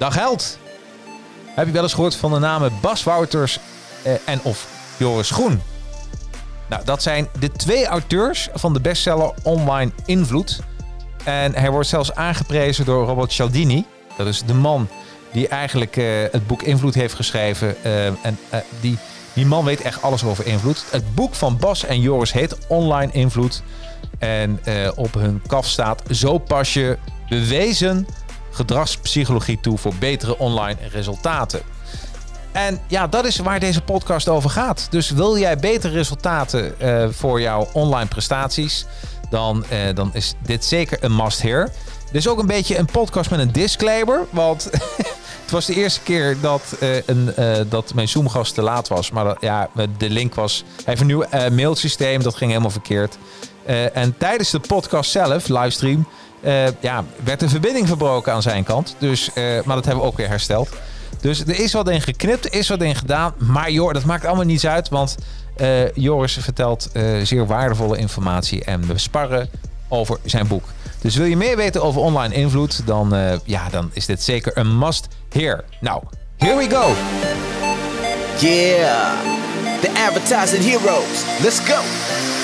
Dag Held. Heb je wel eens gehoord van de namen Bas Wouters eh, en of Joris Groen? Nou, dat zijn de twee auteurs van de bestseller Online Invloed. En hij wordt zelfs aangeprezen door Robert Cialdini. Dat is de man die eigenlijk eh, het boek Invloed heeft geschreven. Uh, en uh, die, die man weet echt alles over invloed. Het boek van Bas en Joris heet Online Invloed. En op hun kaf staat: Zo pas je bewezen gedragspsychologie toe voor betere online resultaten. En ja, dat is waar deze podcast over gaat. Dus wil jij betere resultaten uh, voor jouw online prestaties, dan, uh, dan is dit zeker een must-hear. Dit is ook een beetje een podcast met een disclaimer. Want het was de eerste keer dat, uh, een, dat mijn Zoom-gast te laat was. Maar ja, de link was. Hij heeft een nieuw mailsysteem, dat ging helemaal verkeerd. en tijdens de podcast zelf, livestream, ja, werd de verbinding verbroken aan zijn kant. Dus, maar dat hebben we ook weer hersteld. Dus er is wat in geknipt, er is wat in gedaan. Maar joh, dat maakt allemaal niets uit. Want uh, Joris vertelt uh, zeer waardevolle informatie. En we sparren over zijn boek. Dus wil je meer weten over online invloed, dan, uh, ja, dan is dit zeker een must hear. Nou, here we go. Yeah, the advertising heroes. Let's go.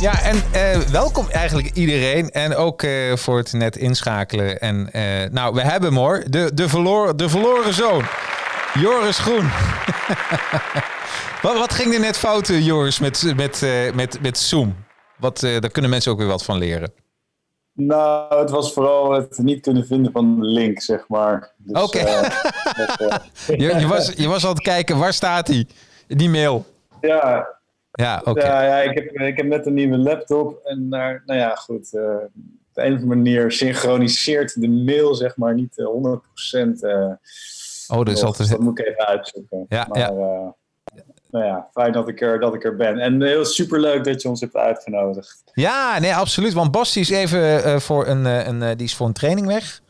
Ja, en uh, welkom eigenlijk iedereen. En ook uh, voor het net inschakelen. En uh, nou, we hebben hem hoor. De, de, verloren, de verloren zoon. Joris Groen. wat, wat, ging er net fout, Joris, met, met, met, met Zoom? Wat, daar kunnen mensen ook weer wat van leren. Nou, het was vooral het niet kunnen vinden van de link, zeg maar. Dus, Oké. Okay. je, je, was, je was aan het kijken, waar staat hij? Die mail. Ja, ja, oké. Ja, ja ik, heb, ik heb net een nieuwe laptop. En naar, nou ja, goed. Uh, op de een of andere manier synchroniseert de mail, zeg maar, niet 100%. Uh, oh, dus altijd... dat moet ik even uitzoeken. Ja, maar, ja. Nou ja, fijn dat ik, er, dat ik er ben. En heel superleuk dat je ons hebt uitgenodigd. Ja, nee, absoluut. Want Bas is even voor een, een, die is voor een training weg.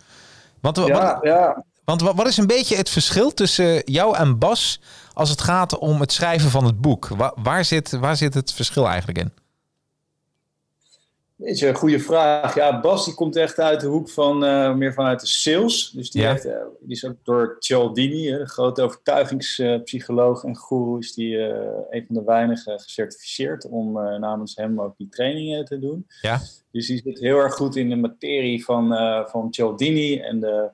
Want, ja, wat, ja. want wat, wat is een beetje het verschil tussen jou en Bas als het gaat om het schrijven van het boek? Waar, waar, zit, waar zit het verschil eigenlijk in? Weet je, goede vraag. Ja, Bas die komt echt uit de hoek van uh, meer vanuit de sales. Dus die, Ja. heeft, uh, die is ook door Cialdini, de grote overtuigingspsycholoog en guru, is die uh, een van de weinigen gecertificeerd om namens hem ook die trainingen te doen. Ja. Dus die zit heel erg goed in de materie van, van Cialdini en de,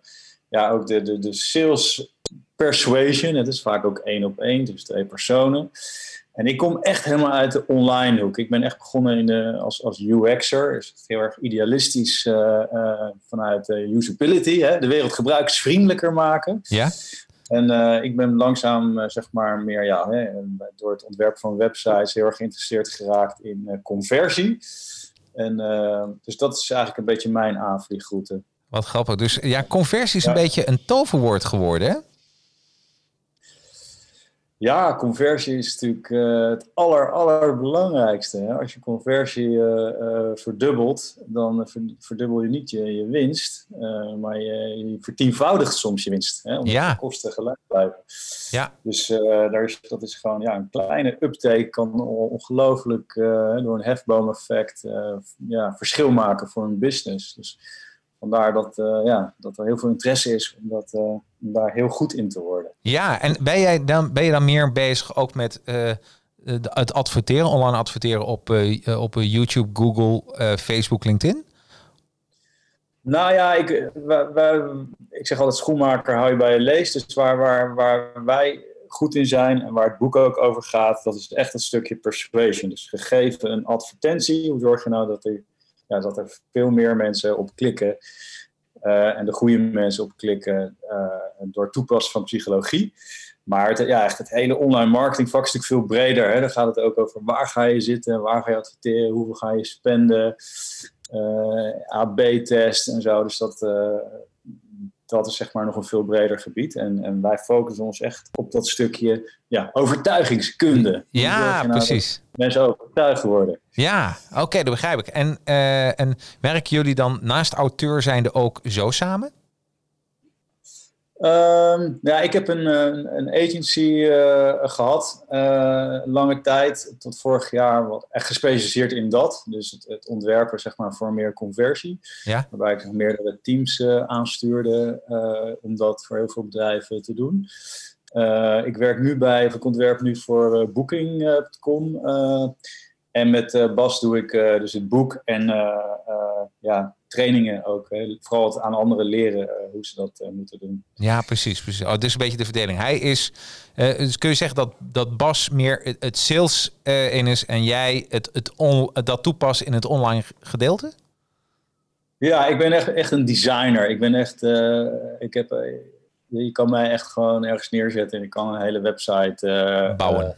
ja, ook de, de, de sales persuasion. Het is vaak ook één op één, dus twee personen. En ik kom echt helemaal uit de online hoek. Ik ben echt begonnen in de, als, als UX'er. Dus heel erg idealistisch uh, uh, vanuit uh, usability. Hè? De wereld gebruiksvriendelijker maken. Ja. En uh, ik ben langzaam, zeg maar, meer ja, hè, door het ontwerp van websites heel erg geïnteresseerd geraakt in conversie. En, dus dat is eigenlijk een beetje mijn aanvliegroute. Wat grappig. Dus ja, conversie is ja. een beetje een toverwoord geworden, hè? Ja, conversie is natuurlijk uh, het aller, allerbelangrijkste. Hè? Als je conversie uh, uh, verdubbelt, dan verdubbel je niet je, je winst, maar je, je, vertienvoudigt soms je winst. Hè? Omdat ja. de kosten gelijk blijven. Ja. Dus daar is, dat is gewoon ja, een kleine uptake kan ongelooflijk door een hefboom-effect ja, verschil maken voor een business. Dus vandaar dat, uh, ja, dat er heel veel interesse is om, dat, uh, om daar heel goed in te worden. Ja, en ben, jij dan, ben je dan meer bezig ook met uh, het adverteren, online adverteren op, op YouTube, Google, Facebook, LinkedIn? Nou ja, ik, wij, wij, ik zeg altijd schoenmaker hou je bij je lees. Dus waar, waar, waar wij goed in zijn en waar het boek ook over gaat, dat is echt een stukje persuasion. Dus gegeven een advertentie, hoe zorg je nou dat er, ja, dat er veel meer mensen op klikken eh, en de goede mensen op klikken uh, door toepassen van psychologie. Maar het, ja, echt het hele online marketingvak is natuurlijk veel breder. Hè? Dan gaat het ook over waar ga je zitten, waar ga je adverteren, hoeveel ga je spenden, uh, AB-test en zo. Dus dat, dat is zeg maar nog een veel breder gebied. En, en wij focussen ons echt op dat stukje ja, overtuigingskunde. Ja, nou precies. Mensen overtuigd worden. Ja, oké, dat begrijp ik. En, uh, en werken jullie dan naast auteur zijnde ook zo samen? Um, ja, ik heb een, een agency uh, gehad, uh, lange tijd, tot vorig jaar, wat echt gespecialiseerd in dat. Dus het, het ontwerpen zeg maar, voor meer conversie. Ja. Waarbij ik meerdere teams uh, aanstuurde om dat voor heel veel bedrijven te doen. ik werk nu bij, of ik ontwerp nu voor Booking.com. en met Bas doe ik dus het boek en ja, trainingen ook. Hè. Vooral het aan anderen leren uh, hoe ze dat uh, moeten doen. Ja, precies. precies. Oh, dus een beetje de verdeling. Hij is, uh, dus kun je zeggen dat, dat Bas meer het, het sales in is en jij het, het on, dat toepassen in het online gedeelte? Ja, ik ben echt, echt een designer. Ik ben echt, ik heb, je kan mij echt gewoon ergens neerzetten en ik kan een hele website bouwen.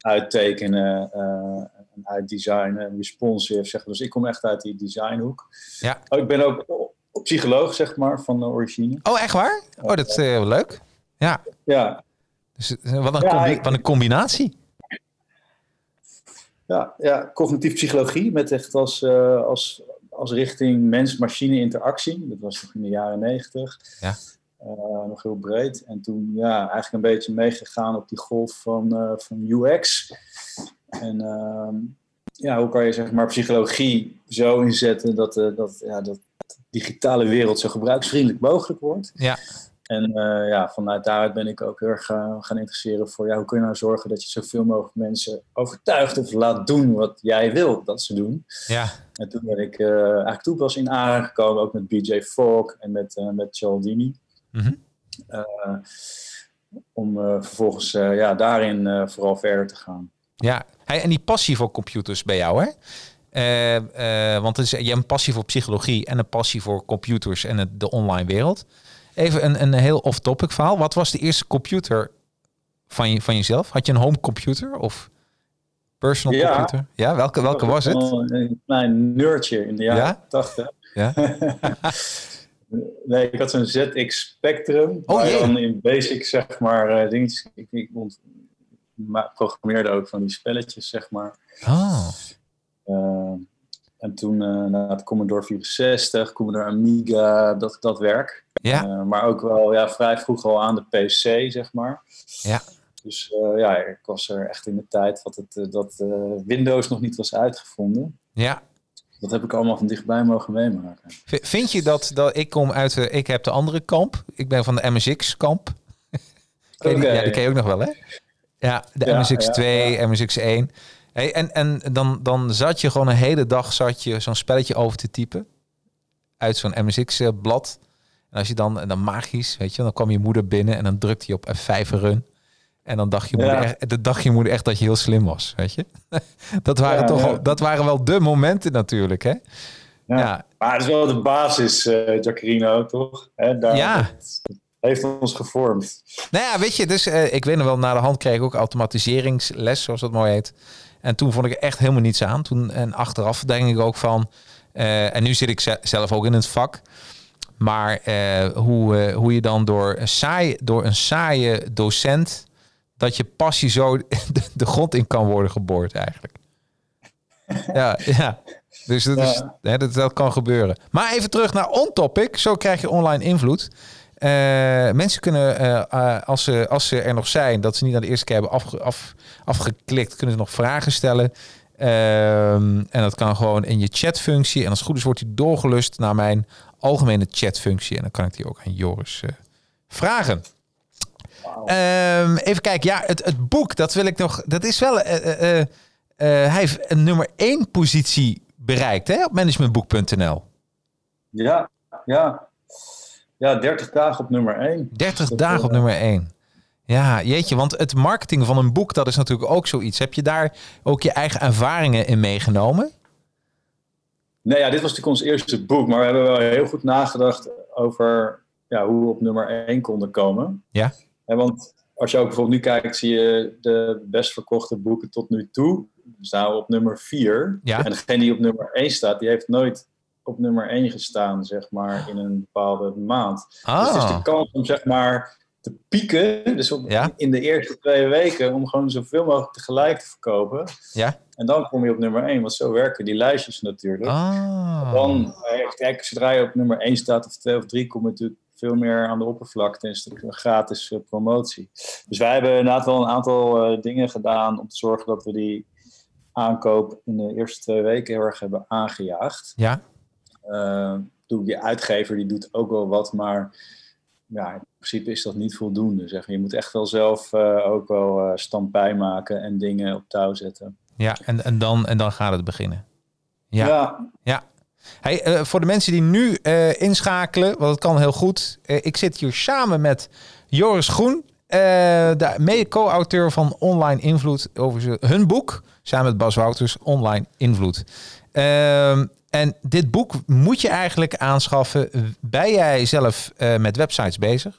uittekenen uitdesignen, responsive. Zeg. Dus ik kom echt uit die designhoek. Ja. Oh, ik ben ook psycholoog, zeg maar, van de origine. Oh, echt waar? Oh, dat is uh, leuk. Ja. Ja. Dus, wat, een ja, ik, wat een combinatie. Ja, ja, cognitief psychologie met echt als, uh, als, als richting mens-machine interactie. Dat was nog in de jaren negentig. Ja. Uh, nog heel breed. En toen ja, eigenlijk een beetje meegegaan op die golf van, uh, van UX. En uh, ja, hoe kan je zeg maar psychologie zo inzetten dat, uh, dat, ja, dat de digitale wereld zo gebruiksvriendelijk mogelijk wordt. Ja. En uh, ja, vanuit daaruit ben ik ook heel erg gaan, gaan interesseren voor ja, hoe kun je nou zorgen dat je zoveel mogelijk mensen overtuigt of laat doen wat jij wil dat ze doen. Ja. En toen ben ik uh, eigenlijk toen pas in aangekomen, ook met BJ Fogg en met, met Cialdini. Mm -hmm. om vervolgens ja, daarin vooral verder te gaan. Ja, en die passie voor computers bij jou, hè? Uh, uh, want het is, je hebt een passie voor psychologie en een passie voor computers en het, de online wereld. Even een, een heel off-topic verhaal. Wat was de eerste computer van, je, van jezelf? Had je een home computer of personal ja. computer? Ja, welke, welke was het? Een klein nerdje in de jaren ja? 80. Ja? nee, ik had zo'n ZX Spectrum. Oh, waar dan in basic, zeg maar, uh, dingetjes... Ik, ik programmeerde ook van die spelletjes, zeg maar. Oh. Uh, en toen uh, na het Commodore 64, Commodore Amiga, dat, dat werk. Ja. Uh, maar ook wel ja, vrij vroeg al aan de PC, zeg maar. Ja. Dus ja, ik was er echt in de tijd dat, het, dat Windows nog niet was uitgevonden. Ja. Dat heb ik allemaal van dichtbij mogen meemaken. Vind je dat, dat ik kom uit, de, ik heb de andere kamp. Ik ben van de MSX kamp. Okay. Ja, die ken je ook nog wel, hè? Ja, de Ja, MSX2, ja, ja. MSX1. Hey, en en dan, dan zat je gewoon een hele dag zat je zo'n spelletje over te typen. Uit zo'n MSX-blad. En als je dan, dan magisch, weet je, dan kwam je moeder binnen en dan drukte je op F5 run. En dan dacht je, moeder Ja. echt, dacht je moeder echt dat je heel slim was, weet je. dat, waren Ja, toch ja. Dat waren wel de momenten natuurlijk, hè. Ja. Ja, Maar het is wel de basis, eh Jacarino, toch? Daar, Ja. Heeft ons gevormd. Nou ja, weet je, dus eh, ik weet nog wel, na de hand kreeg ik ook automatiseringsles, zoals dat mooi heet. En toen vond ik er echt helemaal niets aan. Toen, en achteraf denk ik ook van, eh, en nu zit ik ze- zelf ook in het vak. Maar eh, hoe, hoe je dan door een, saai, door een saaie docent, dat je passie zo de, de grond in kan worden geboord eigenlijk. Ja, ja. Dus dat, is, Ja. hè, dat, dat kan gebeuren. Maar even terug naar on-topic. Zo krijg je online invloed. Eh, mensen kunnen, eh, eh, als, ze, als ze er nog zijn, dat ze niet aan de eerste keer hebben afge, af, afgeklikt, kunnen ze nog vragen stellen. Ehm, en dat kan gewoon in je chatfunctie. En als het goed is, wordt die doorgelust naar mijn algemene chatfunctie. En dan kan ik die ook aan Joris vragen. Ehm, even kijken. Ja, het, het boek, dat wil ik nog. Dat is wel. hij heeft een nummer 1 positie bereikt hè, op managementboek.nl. Ja, ja. Ja, 30 dagen op nummer 1. 30 Dat, dagen op eh, nummer 1. Ja, jeetje, want het marketing van een boek, dat is natuurlijk ook zoiets. Heb je daar ook je eigen ervaringen in meegenomen? Nee, ja, dit was natuurlijk ons eerste boek, maar we hebben wel heel goed nagedacht over ja, hoe we op nummer 1 konden komen. Ja. En want als je ook bijvoorbeeld nu kijkt, zie je de best verkochte boeken tot nu toe. staan we op nummer 4. Ja. En degene die op nummer 1 staat, die heeft nooit op nummer 1 gestaan, zeg maar, in een bepaalde maand. Dus het is de Ah, kans om, zeg maar, te pieken, dus op, Ja. in de eerste twee weken, om gewoon zoveel mogelijk tegelijk te verkopen. ja. En dan kom je op nummer 1, want zo werken die lijstjes natuurlijk. Ah. Dan, eh, kijk, zodra je op nummer 1 staat, of 2 of 3, kom je natuurlijk veel meer aan de oppervlakte. En is het een gratis eh, promotie. Dus wij hebben inderdaad wel een aantal eh, dingen gedaan om te zorgen dat we die aankoop in de eerste twee weken heel erg hebben aangejaagd. Ja, doe die uitgever die doet ook wel wat, maar ja, in principe is dat niet voldoende. Zeg. Je moet echt wel zelf eh, ook wel eh stampij maken en dingen op touw zetten. ja en, en, dan, en dan gaat het beginnen. Ja. ja, Ja. Hey, eh, voor de mensen die nu eh, inschakelen, want het kan heel goed. Eh, ik zit hier samen met Joris Groen, eh, de mede-co-auteur van Online Invloed over hun boek. Samen met Bas Wouters, Online Invloed. En dit boek moet je eigenlijk aanschaffen. Ben jij zelf eh, met websites bezig?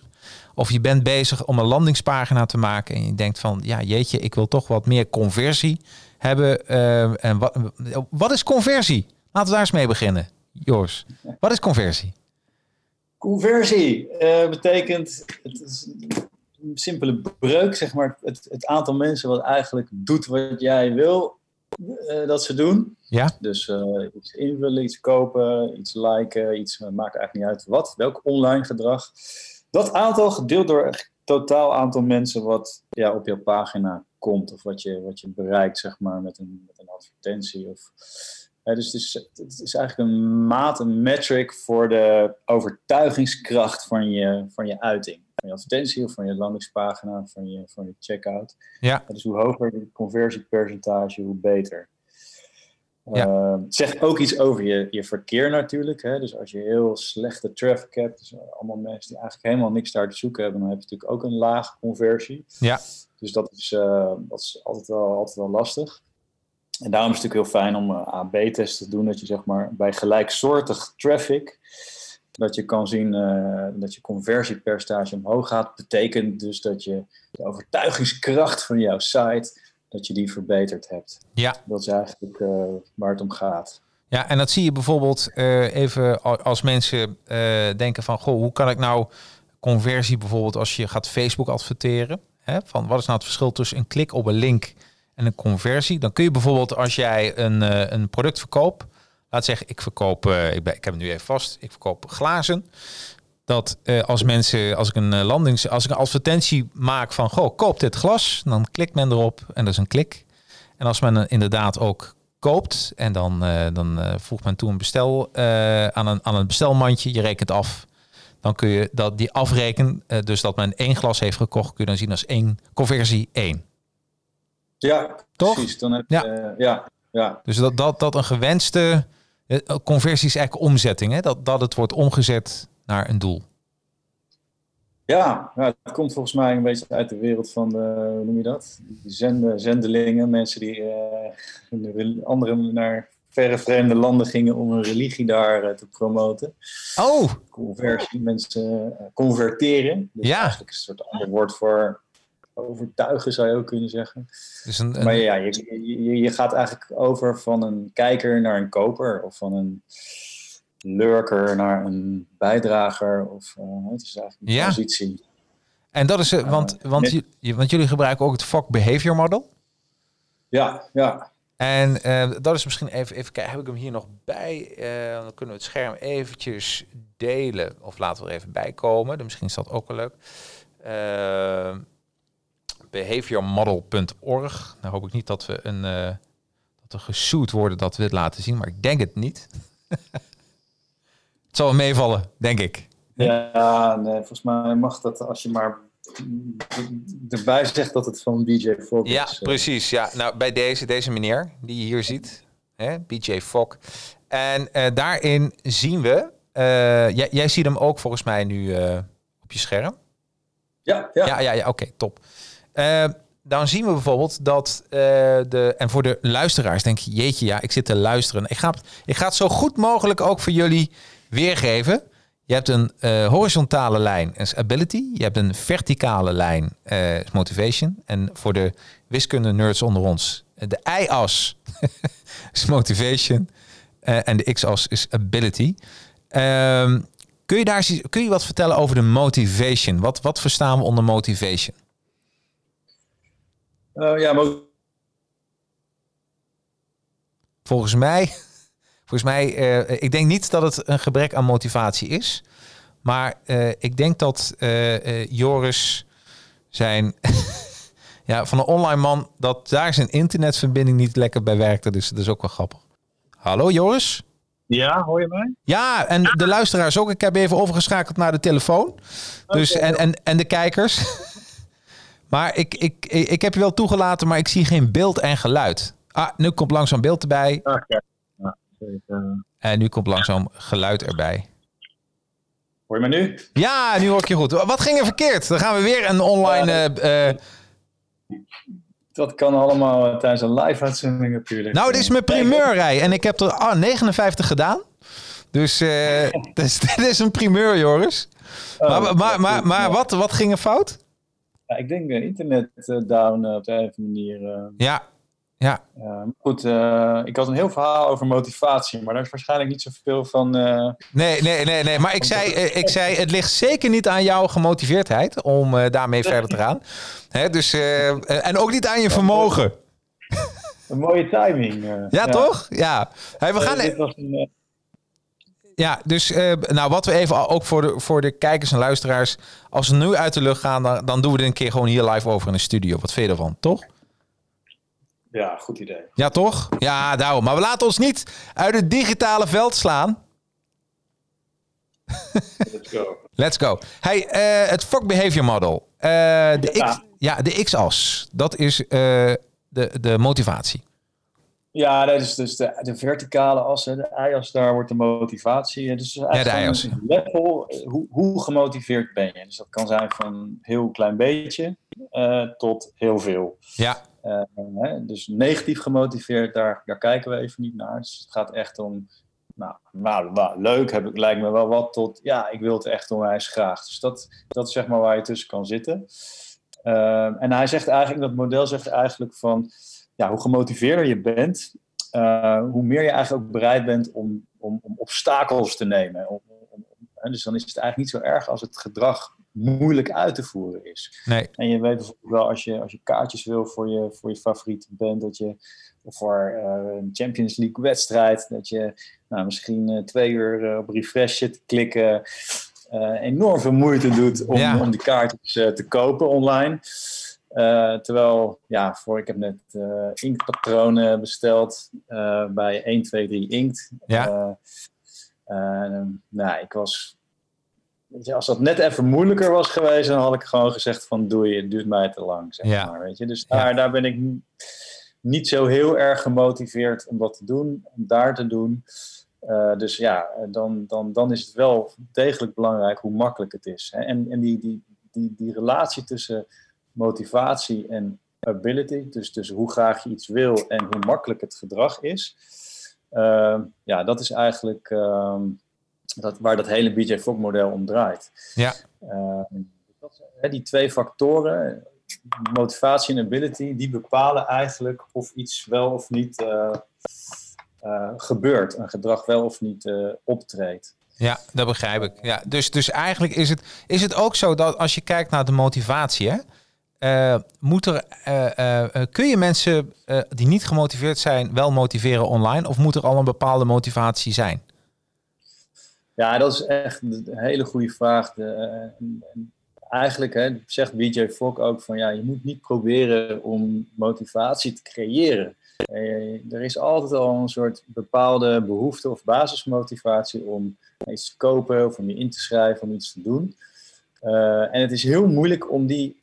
Of je bent bezig om een landingspagina te maken en je denkt van, ja jeetje, ik wil toch wat meer conversie hebben. Eh, en wat, wat is conversie? Laten we daar eens mee beginnen. Joris, wat is conversie? Conversie eh, betekent, het is een simpele breuk, zeg maar, het, het aantal mensen wat eigenlijk doet wat jij wil eh, dat ze doen. Ja, Dus eh, iets invullen, iets kopen, iets liken, iets, het maakt eigenlijk niet uit wat, welk online gedrag. Dat aantal gedeeld door het totaal aantal mensen wat ja, op jouw pagina komt of wat je, wat je bereikt, zeg maar, met een, met een advertentie. Of, Hè, dus het is, het is eigenlijk een maat, een metric voor de overtuigingskracht van je, van je uiting. Van je advertentie of van je landingspagina, van je, van je checkout. ja, Dus hoe hoger het conversiepercentage, hoe beter. Ja. Eh, het zegt ook iets over je, je verkeer natuurlijk. Hè? Dus als je heel slechte traffic hebt, dus allemaal mensen die eigenlijk helemaal niks daar te zoeken hebben, dan heb je natuurlijk ook een lage conversie. ja, Dus dat is, eh, dat is altijd, wel, altijd wel lastig. En daarom is het natuurlijk heel fijn om eh, AB-testen te doen, dat je zeg maar bij gelijksoortig traffic, dat je kan zien eh, dat je conversiepercentage omhoog gaat. Betekent dus dat je de overtuigingskracht van jouw site, dat je die verbeterd hebt. ja. Dat is eigenlijk eh, waar het om gaat. Ja, en dat zie je bijvoorbeeld eh, even als mensen denken van, goh, hoe kan ik nou conversie bijvoorbeeld als je gaat Facebook adverteren? Hè? Van wat is nou het verschil tussen een klik op een link en een conversie? Dan kun je bijvoorbeeld als jij een, een product verkoopt, laat zeggen, ik verkoop, eh, ik, ben, ik heb het nu even vast, ik verkoop glazen. Dat eh, als mensen, als ik een eh, landings, als ik een advertentie maak van, goh, koop dit glas, dan klikt men erop en dat is een klik. En als men inderdaad ook koopt en dan, dan voegt men toe een bestel aan, een, aan een bestelmandje, je rekent af. Dan kun je dat, die afrekenen, dus dat men één glas heeft gekocht, kun je dan zien als één conversie één. Ja, Toch? precies. Dan heb je, Ja. ja. ja, ja, Dus dat, dat, dat een gewenste conversie is eigenlijk omzetting, hè? Dat, dat het wordt omgezet naar een doel. Ja, ja, het komt volgens mij een beetje uit de wereld van de, hoe noem je dat? Die zende, zendelingen, mensen die eh, de rel- anderen naar verre vreemde landen gingen om hun religie daar eh, te promoten. Oh, Conversie, mensen eh, converteren. Dus Ja. eigenlijk is het een soort ander woord voor overtuigen, zou je ook kunnen zeggen. dus een, een- Maar ja, je, je, je gaat eigenlijk over van een kijker naar een koper of van een lurker naar een bijdrager. Of, eh, het is eigenlijk een Ja. transitie. en dat is, eh, want, want, j- want jullie gebruiken ook het VOC Behavior Model. Ja, ja. En dat is misschien even, even kijken, heb ik hem hier nog bij? Dan kunnen we het scherm eventjes delen. Of laten we er even bij komen. Dan Misschien is dat ook wel leuk. behaviormodel.org. Nou hoop ik niet dat we, een, eh, dat we gesued worden dat we dit laten zien. Maar ik denk het niet. het zal meevallen, denk ik. Ja, nee, volgens mij mag dat als je maar erbij zegt dat het van BJ Fogg Ja, is. eh. precies. Ja, nou, bij deze, deze meneer die je hier ziet, hè, BJ Fogg. En eh, daarin zien we, jij, jij ziet hem ook volgens mij nu op je scherm. Ja, ja. Ja, ja, ja oké, top. Eh, dan zien we bijvoorbeeld dat eh, de. En voor de luisteraars denk je, jeetje, ja, ik zit te luisteren. Ik ga, het- ik ga het zo goed mogelijk ook voor jullie weergeven. Je hebt een eh, horizontale lijn, is ability. Je hebt een verticale lijn, eh, is motivation. En voor de wiskunde nerds onder ons, de y-as is motivation. en de x-as is ability. Ehm, kun, je daar, kun je wat vertellen over de motivation? Wat, wat verstaan we onder motivation? Eh, ja, maar Volgens mij, volgens mij eh, ik denk niet dat het een gebrek aan motivatie is. Maar eh, ik denk dat eh, eh, Joris zijn, ja, van een online man, dat daar zijn internetverbinding niet lekker bij werkte. Dus dat is ook wel grappig. Hallo Joris? Ja, hoor je mij? Ja, en de luisteraars ook. Ik heb even overgeschakeld naar de telefoon. Dus, en, en, en de kijkers. Maar ik, ik, ik, ik heb je wel toegelaten, maar ik zie geen beeld en geluid. Ah, nu komt langzaam beeld erbij. Ja, zeker. En nu komt langzaam geluid erbij. Hoor je mij nu? Ja, nu hoor ik je goed. Wat ging er verkeerd? Dan gaan we weer een online... eh, eh, Dat kan allemaal eh, tijdens een live uitzending natuurlijk. nou, dit is mijn primeur rij. En ik heb er ah, 59 gedaan. Dus eh, dus dit is een primeur, Joris. Oh, maar maar, maar, maar ja. wat, wat ging er fout? Ja, ik denk eh, internet eh, down eh, op de een of andere manier. Ja, ja. Ja, goed, ik had een heel verhaal over motivatie, maar daar is waarschijnlijk niet zoveel van. Nee, nee, nee, nee. Maar ik zei, ik zei, het ligt zeker niet aan jouw gemotiveerdheid om daarmee verder te gaan. Hè, dus, en ook niet aan je vermogen. een mooie timing. eh. Ja, toch? Ja. Hey, we gaan, dit was een, ja, dus eh, nou, wat we even ook voor de, voor de kijkers en luisteraars. Als we nu uit de lucht gaan, dan, dan doen we dit een keer gewoon hier live over in de studio. Wat vind je ervan, toch? ja, goed idee. Ja, toch? Ja, daarom. Maar we laten ons niet uit het digitale veld slaan. Let's go. Let's go. Hey, eh, het Fog Behavior Model. Eh, de, Ja. X, ja, de X-as. Dat is de, de motivatie. Ja, dat is dus de, de verticale as, hè, de y-as, daar wordt de motivatie. Dus de eigenlijk gewoon een level, eh, hoe, hoe gemotiveerd ben je? Dus dat kan zijn van een heel klein beetje eh, tot heel veel. Ja, Eh, hè, dus negatief gemotiveerd, daar, daar kijken we even niet naar. Dus het gaat echt om, nou, nou, nou, leuk, heb ik, lijkt me wel wat, tot ja, ik wil het echt onwijs graag. Dus dat, dat is zeg maar waar je tussen kan zitten. En hij zegt eigenlijk, dat model zegt eigenlijk van, ja, hoe gemotiveerder je bent, eh, hoe meer je eigenlijk ook bereid bent om, om, om obstakels te nemen. Om, om, dus dan is het eigenlijk niet zo erg als het gedrag moeilijk uit te voeren is. nee. En je weet bijvoorbeeld wel, als je, als je kaartjes wil voor je, voor je favoriete band, dat je of voor eh, een Champions League wedstrijd, dat je nou, misschien eh, twee uur op refresh zit te klikken, enorm veel moeite doet om, Ja. om die kaartjes te kopen online. Eh, terwijl, ja, voor, ik heb net eh, inktpatronen besteld eh, bij 1, 2, 3 Inkt. Ja. Nou, ik was Weet je, als dat net even moeilijker was geweest, dan had ik gewoon gezegd van doe je, het duurt mij te lang. Zeg Ja. maar, weet je? Dus Ja. daar, daar ben ik niet zo heel erg gemotiveerd om dat te doen, om daar te doen. Dus ja, dan, dan, dan is het wel degelijk belangrijk hoe makkelijk het is. Hè? En, en die, die, die, die relatie tussen motivatie en ability, dus, dus hoe graag je iets wil en hoe makkelijk het gedrag is, eh, ja, dat is eigenlijk ehm, dat, waar dat hele BJ Fogg model om draait. Ja. Eh, dat, hè, die twee factoren, motivatie en ability, die bepalen eigenlijk of iets wel of niet eh, eh, gebeurt, een gedrag wel of niet eh, optreedt. Ja, dat begrijp ik. Ja, dus, dus eigenlijk is het, is het ook zo dat als je kijkt naar de motivatie, hè, eh, moet er, eh, eh, kun je mensen die niet gemotiveerd zijn wel motiveren online? Of moet er al een bepaalde motivatie zijn? Ja, dat is echt een hele goede vraag. Eigenlijk hè, zegt BJ Fogg ook van ja, je moet niet proberen om motivatie te creëren. Er is altijd al een soort bepaalde behoefte of basismotivatie om iets te kopen of om je in te schrijven, om iets te doen. En het is heel moeilijk om die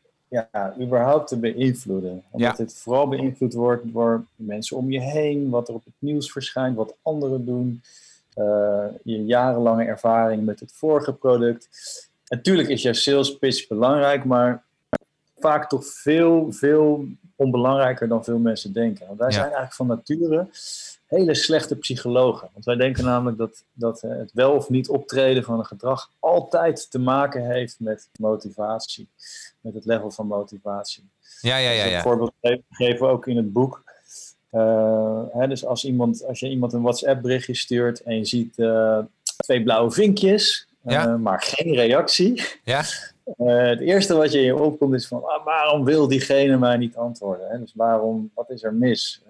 ja, überhaupt te beïnvloeden. Omdat Ja. het vooral beïnvloed wordt door mensen om je heen, wat er op het nieuws verschijnt, wat anderen doen, eh, je jarenlange ervaring met het vorige product. natuurlijk is jouw sales pitch belangrijk, maar vaak toch veel, veel onbelangrijker dan veel mensen denken. Want wij Ja. zijn eigenlijk van nature hele slechte psychologen. Want wij denken namelijk dat, dat eh, het wel of niet optreden van een gedrag altijd te maken heeft met motivatie. Met het level van motivatie. Ja, ja, ja. Dus ja. Een voorbeeld ge- geven we ook in het boek. Eh, hè, dus als, iemand, als je iemand een WhatsApp berichtje stuurt en je ziet eh, twee blauwe vinkjes, Ja. maar geen reactie. Ja? Het eerste wat je in je opkomt is van ah, waarom wil diegene mij niet antwoorden? Hè? Dus waarom, wat is er mis?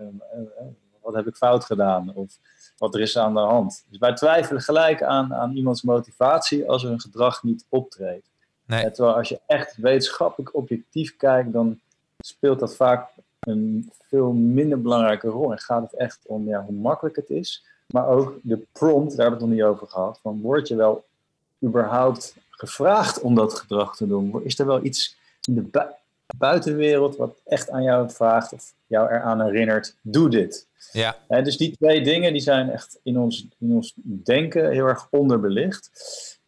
Wat heb ik fout gedaan? Of wat er is aan de hand? Dus wij twijfelen gelijk aan, aan iemands motivatie als er een gedrag niet optreedt. Nee. Terwijl als je echt wetenschappelijk objectief kijkt, dan speelt dat vaak een veel minder belangrijke rol. En gaat het echt om ja, hoe makkelijk het is. Maar ook de prompt, daar hebben we het nog niet over gehad. Van word je wel überhaupt gevraagd om dat gedrag te doen? Is er wel iets in de buitenwereld wat echt aan jou vraagt of jou eraan herinnert? Doe dit. Ja, dus die twee dingen die zijn echt in ons, in ons denken heel erg onderbelicht.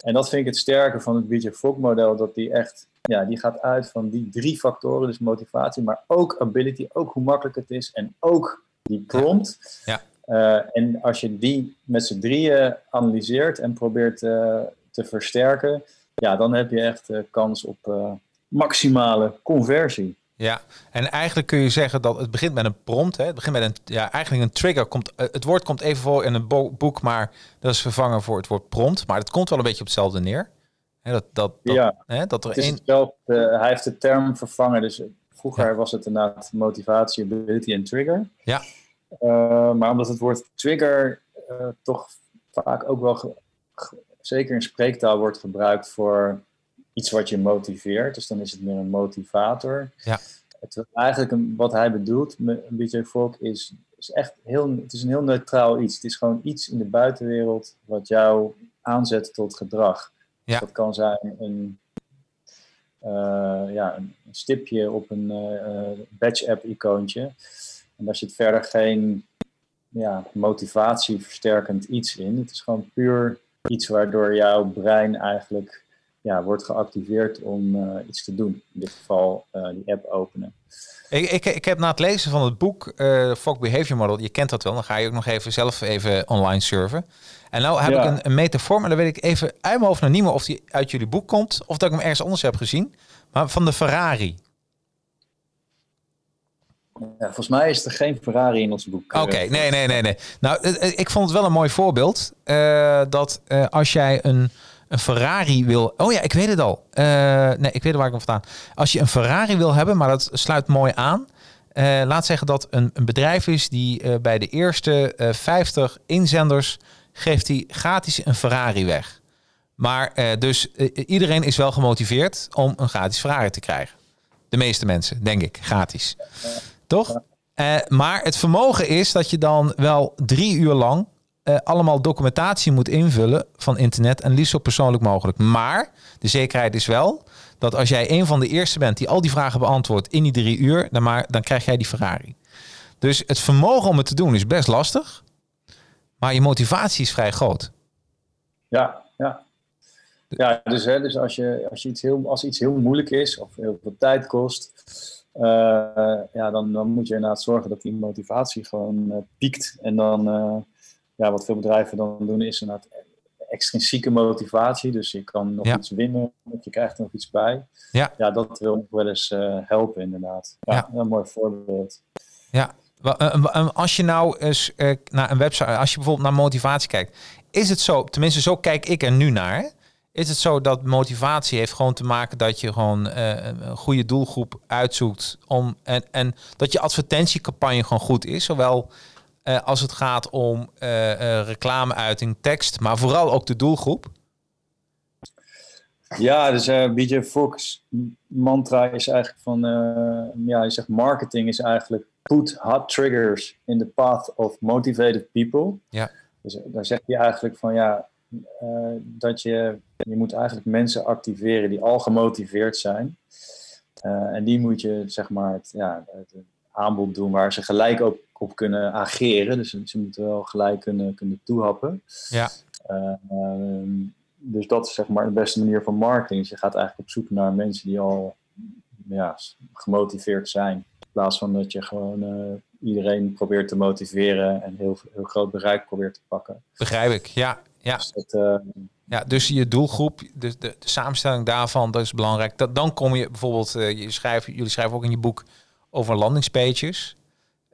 En dat vind ik het sterke van het BJ Fogg model, dat die echt, ja, die gaat uit van die drie factoren, dus motivatie, maar ook ability, ook hoe makkelijk het is en ook die prompt. Ja. Eh, en als je die met z'n drieën analyseert en probeert eh, te versterken, ja, dan heb je echt eh, kans op maximale conversie. ja. En eigenlijk kun je zeggen dat het begint met een prompt. Hè? Het begint met een, ja, eigenlijk een trigger. Komt, eh, het woord komt even voor in een bo- boek, maar dat is vervangen voor het woord prompt. Maar het komt wel een beetje op hetzelfde neer. Hè, dat, dat, dat, Ja. hè, dat er Het is één... hetzelfde. hij heeft de term vervangen. Dus vroeger was het inderdaad motivatie, ability en trigger. Ja. Eh, maar omdat het woord trigger eh, toch vaak ook wel, zeker in spreektaal, wordt gebruikt voor iets wat je motiveert. Dus dan is het meer een motivator. Ja. Het, eigenlijk een, wat hij bedoelt met BJ Fogg is, is echt heel, het is een heel neutraal iets. Het is gewoon iets in de buitenwereld wat jou aanzet tot gedrag. Ja. dat kan zijn een, eh, ja, een stipje op een eh, eh, badge-app-icoontje. En daar zit verder geen ja, motivatieversterkend iets in. Het is gewoon puur iets waardoor jouw brein eigenlijk ja, wordt geactiveerd om eh, iets te doen. In dit geval eh, die app openen. Ik, ik, ik heb na het lezen van het boek eh Fogg Behavior Model, je kent dat wel, dan ga je ook nog even zelf even online surfen. En nou heb Ja. ik een, een metafoor, maar dan weet ik even uit mijn hoofd nog niet meer of die uit jullie boek komt of dat ik hem ergens anders heb gezien. Maar van de Ferrari. Ja, volgens mij is er geen Ferrari in ons boek. Oké, nee, nee, nee, nee. Nou, ik vond het wel een mooi voorbeeld. dat als jij een, een Ferrari wil... Oh ja, ik weet het al. Eh, nee, ik weet waar ik hem vandaan. Als je een Ferrari wil hebben, maar dat sluit mooi aan. eh, laat zeggen dat een, een bedrijf is die eh, bij de eerste eh 50 inzenders... geeft hij gratis een Ferrari weg. Maar dus iedereen is wel gemotiveerd om een gratis Ferrari te krijgen. De meeste mensen, denk ik, gratis. Toch? Maar het vermogen is dat je dan wel drie uur lang eh, allemaal documentatie moet invullen van internet en liefst zo persoonlijk mogelijk. Maar de zekerheid is wel dat als jij een van de eerste bent die al die vragen beantwoordt in die drie uur, dan, maar, dan krijg jij die Ferrari. Dus het vermogen om het te doen is best lastig, maar je motivatie is vrij groot. Ja, ja. Ja, dus, hè, dus als, je, als, iets heel, als iets heel moeilijk is of heel veel tijd kost, eh, ja, dan, dan moet je inderdaad zorgen dat die motivatie gewoon eh, piekt. En dan, ja, wat veel bedrijven dan doen, is inderdaad extrinsieke motivatie. Dus je kan nog Ja. iets winnen of je krijgt er nog iets bij. Ja. ja dat wil wel eens eh, helpen, inderdaad. Ja, Ja. Een mooi voorbeeld. Ja, eh, eh, als je nou eens naar een website, als je bijvoorbeeld naar motivatie kijkt, is het zo, tenminste zo kijk ik er nu naar, is het zo dat motivatie heeft gewoon te maken dat je gewoon een goede doelgroep uitzoekt om en, en dat je advertentiecampagne gewoon goed is, zowel eh, als het gaat om eh, eh, reclameuiting, tekst, maar vooral ook de doelgroep. Ja, dus BJ Fox mantra is eigenlijk van, ja, je zegt marketing is eigenlijk put hot triggers in the path of motivated people. Ja. Dus daar zeg je eigenlijk van, ja, dat je, je moet eigenlijk mensen activeren die al gemotiveerd zijn. En die moet je, zeg maar, het, ja, het aanbod doen waar ze gelijk ook op kunnen ageren. Dus ze moeten wel gelijk kunnen, kunnen toehappen. Ja. Eh, ehm, dus dat is zeg maar de beste manier van marketing. Dus je gaat eigenlijk op zoek naar mensen die al ja, gemotiveerd zijn. In plaats van dat je gewoon uh, iedereen probeert te motiveren en heel, heel groot bereik probeert te pakken. Begrijp ik, ja. Ja. Dus, dat, uh, ja, dus je doelgroep, de, de, de, samenstelling daarvan, dat is belangrijk. Dat, dan kom je bijvoorbeeld, uh, je schrijft, jullie schrijven ook in je boek over landingspages.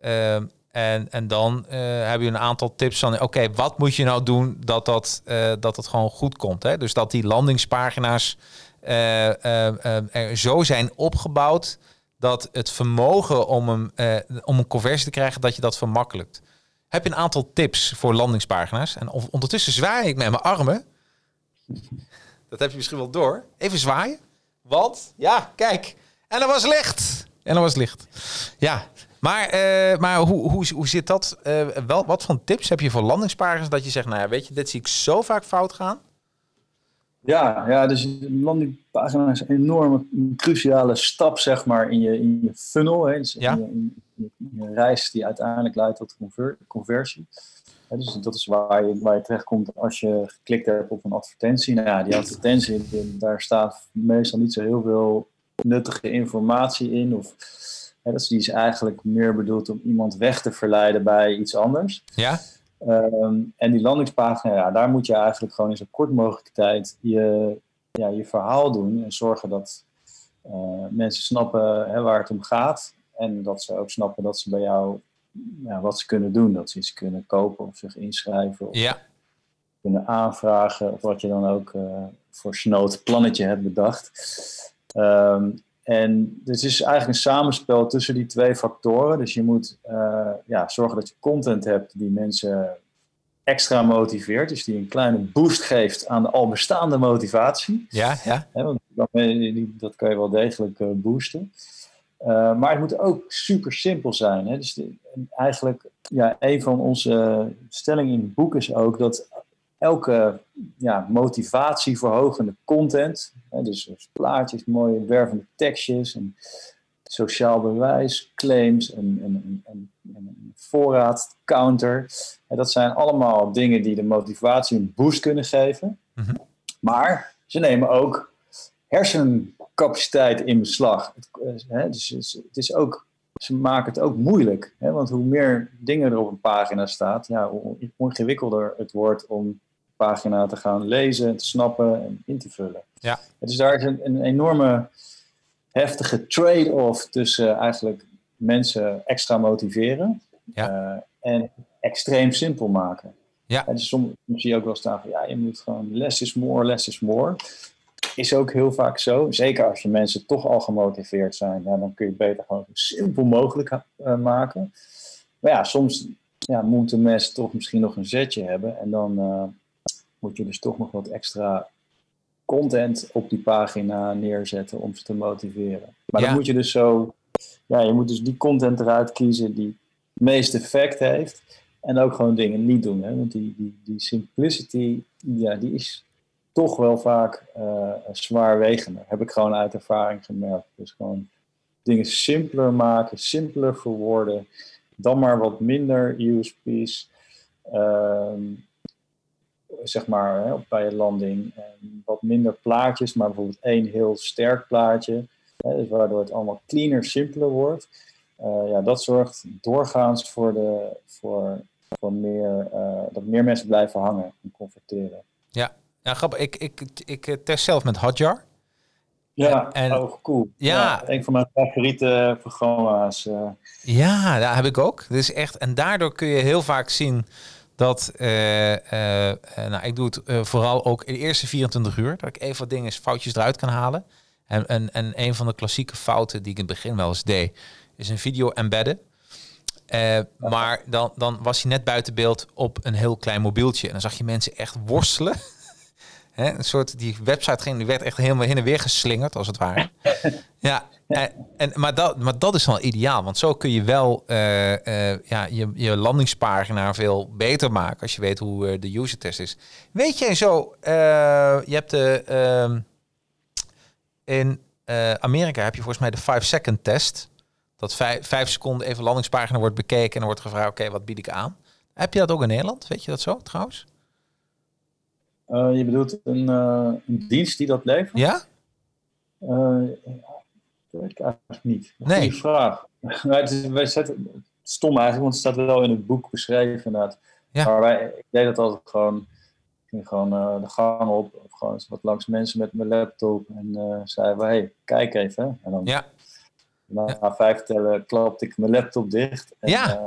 Uh, en, en dan uh, hebben je een aantal tips van, oké, wat moet je nou doen dat dat, uh, dat het gewoon goed komt? Hè? Dus dat die landingspagina's uh, er zo zijn opgebouwd dat het vermogen om een, om een conversie te krijgen, dat je dat vermakkelijkt. Heb je een aantal tips voor landingspagina's? En ondertussen zwaai ik met mijn armen. Dat heb je misschien wel door. Even zwaaien. Want, ja, kijk. En er was licht. En er was licht. Ja, maar, uh, maar hoe, hoe, hoe zit dat? Uh, wel, wat voor tips heb je voor landingspagina's dat je zegt, nou ja, weet je, dit zie ik zo vaak fout gaan? Ja, ja dus landingpagina is een enorme, cruciale stap, zeg maar, in je, in je funnel. Hè. Dus ja. in, je, in, je, reis die uiteindelijk leidt tot conver conversie. dus dat is waar je, waar je terechtkomt als je geklikt hebt op een advertentie. Nou ja, die advertentie, daar staat meestal niet zo heel veel nuttige informatie in. Of dat is, die is eigenlijk meer bedoeld om iemand weg te verleiden bij iets anders. Ja. Ehm, en die landingspagina, ja, daar moet je eigenlijk gewoon in zo kort mogelijk tijd je, ja, je verhaal doen. En zorgen dat uh, mensen snappen hè, waar het om gaat. En dat ze ook snappen dat ze bij jou ja, wat ze kunnen doen. Dat ze iets kunnen kopen of zich inschrijven. Of ja. kunnen aanvragen. Of wat je dan ook uh, voor snoot plannetje hebt bedacht. Um, en dus het is eigenlijk een samenspel tussen die twee factoren. Dus je moet uh, ja, zorgen dat je content hebt die mensen extra motiveert. Dus die een kleine boost geeft aan de al bestaande motivatie. Ja, ja. want dat kan je wel degelijk uh, boosten. Uh, maar het moet ook super simpel zijn. Hè? Dus de, eigenlijk, ja, een van onze stellingen in het boek is ook dat elke ja, motivatieverhogende content, hè, dus, plaatjes, mooie wervende tekstjes, en sociaal bewijs, claims, een, een, een voorraad, counter. En dat zijn allemaal dingen die de motivatie een boost kunnen geven. Mhm. Maar ze nemen ook hersencapaciteit in beslag. Het, hè, dus, het is ook ze maken het ook moeilijk. Hè? Want hoe meer dingen er op een pagina staat, ja, hoe ingewikkelder het wordt om pagina te gaan lezen, te snappen en in te vullen. Ja. Dus daar is een, een enorme heftige trade-off tussen eigenlijk mensen extra motiveren ja. uh, en extreem simpel maken. Ja. En dus soms, zie je ook wel staan van ja, je moet gewoon less is more, less is more. Is ook heel vaak zo. Zeker als je mensen toch al gemotiveerd zijn, ja, dan kun je het beter gewoon zo simpel mogelijk uh, maken. Maar ja, soms ja, moeten mensen toch misschien nog een zetje hebben. En dan, uh, moet je dus toch nog wat extra content op die pagina neerzetten om ze te motiveren. Maar dan moet je dus zo, ja, je moet dus die content eruit kiezen die het meeste effect heeft. En ook gewoon dingen niet doen. Hè? Want die, die, die simplicity, ja, die is toch wel vaak uh, zwaarwegender. Heb ik gewoon uit ervaring gemerkt. Dus gewoon dingen simpeler maken, simpeler verwoorden. Dan maar wat minder USP's. Uh, zeg maar, hè, bij een landing. En wat minder plaatjes, maar bijvoorbeeld één heel sterk plaatje. Hè, dus waardoor het allemaal cleaner, simpeler wordt. Uh, ja, dat zorgt doorgaans voor, de, voor, voor meer, uh, dat meer mensen blijven hangen en converteren. Ja, ja grappig. Ik, ik, ik, ik test zelf met Hotjar. Ja, en, oh, cool. Ja. ja. een van mijn favoriete programma's. Ja, dat heb ik ook. Dus echt, en daardoor kun je heel vaak zien dat, uh, uh, nou, ik doe het vooral ook in de eerste 24 uur, dat ik even wat dingen, foutjes eruit kan halen. En, en, en een van de klassieke fouten die ik in het begin wel eens deed, is een video embedden. maar dan, dan was hij net buiten beeld op een heel klein mobieltje. En dan zag je mensen echt worstelen. Hè, een soort, die website ging, die werd echt helemaal heen en weer geslingerd, als het ware. ja, en, maar, dat, maar dat is wel ideaal, want zo kun je wel uh, uh, ja, je, je landingspagina veel beter maken als je weet hoe uh, de user test is. Weet jij zo, je hebt de, ehm, in Amerika heb je volgens mij de 5 second test. Dat vijf, vijf seconden even landingspagina wordt bekeken en dan wordt gevraagd, oké, wat bied ik aan? Heb je dat ook in Nederland? Weet je dat zo trouwens? Eh, je bedoelt een, eh, een dienst die dat levert? Ja? Eh, dat weet ik eigenlijk niet. Nee. Goeie vraag. Het is, wij zetten, stom eigenlijk, want het staat wel in het boek beschreven inderdaad. Ja. Maar wij, ik deed dat altijd gewoon, ik ging gewoon de gang op, of gewoon eens wat langs mensen met mijn laptop en we, hey, kijk even. En dan Ja. na vijf tellen klapte ik mijn laptop dicht. En, Ja.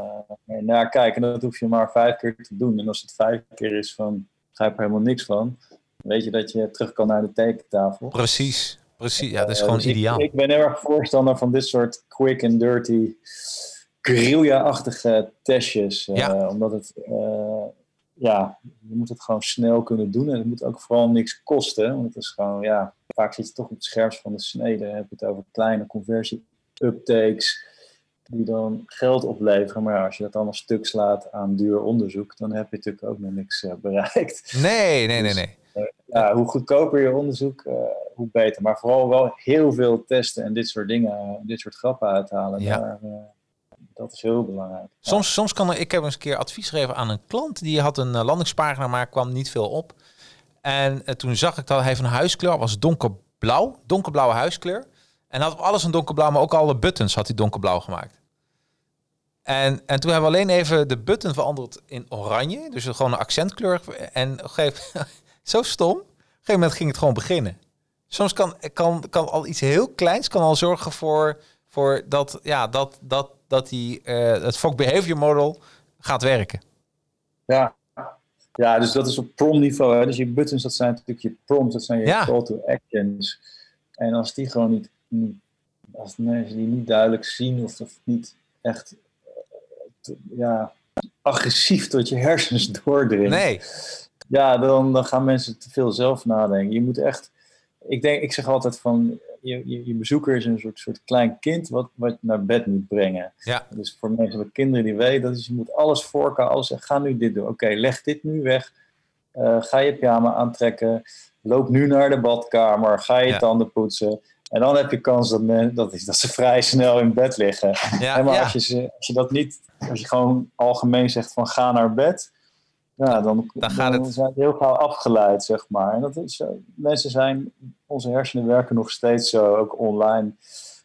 en ja, kijk, en dat hoef je maar vijf keer te doen. En als het vijf keer is van, begrijp er helemaal niks van, weet je dat je terug kan naar de tekentafel. Precies. Precies. Ja, dat is Eh, gewoon dus ideaal. Ik, ben heel erg voorstander van dit soort quick and dirty, guerrilla-achtige testjes. eh, Ja. Omdat het, eh, ja, je moet het gewoon snel kunnen doen. En het moet ook vooral niks kosten. Want het is gewoon, ja, vaak zit je toch op het scherpst van de snede. Dan heb je het over kleine conversie-uptakes die dan geld opleveren. Maar ja, als je dat allemaal stuk slaat aan duur onderzoek, dan heb je natuurlijk ook nog niks eh, bereikt Nee, nee, nee, nee. ja, hoe goedkoper je onderzoek, eh, hoe beter. Maar vooral wel heel veel testen en dit soort dingen, eh, dit soort grappen uithalen. Ja. Daar, eh, dat is heel belangrijk. Soms, soms kan er, ik heb eens een keer advies gegeven aan een klant. Die had een eh, landingspagina, maar kwam niet veel op. En eh, toen zag ik dat hij een huiskleur, was donkerblauw, donkerblauwe huiskleur. En had op alles een donkerblauw, maar ook alle buttons had hij donkerblauw gemaakt. En, en toen hebben we alleen even de button veranderd in oranje. Dus gewoon een accentkleur. En gegeven- zo stom. Op een gegeven moment ging het gewoon beginnen. Soms kan, kan, kan al iets heel kleins kan al zorgen voor, voor dat, ja, dat, dat, dat die, eh, het Fog Behavior Model gaat werken. Ja. ja, dus dat is op prom niveau. Hè. Dus je buttons, dat zijn natuurlijk je prompts, dat zijn je Ja. call to actions. En als die gewoon niet als mensen die niet duidelijk zien of, of niet echt eh, te- ja, agressief tot je hersens doordringen. Nee, Ja, dan, dan gaan mensen te veel zelf nadenken. Je moet echt. Ik, denk, ik zeg altijd van. Je, je, je bezoeker is een soort, soort klein kind wat, wat je naar bed moet brengen. Ja. Dus voor mensen met kinderen die weten, dat is, je moet alles voorkomen. Alles zeggen, ga nu dit doen. Oké, leg dit nu weg. Eh, ga je pyjama aantrekken. Loop nu naar de badkamer. Ga je Ja. tanden poetsen. En dan heb je kans dat, men, dat, ze vrij snel in bed liggen. ja, maar ja. als, je, ze- als je dat niet, als je gewoon algemeen zegt van ga naar bed, ja, dan, Dan gaat het- zijn heel gauw afgeleid, zeg maar. En dat is, zo. mensen zijn, onze hersenen werken nog steeds zo, ook online.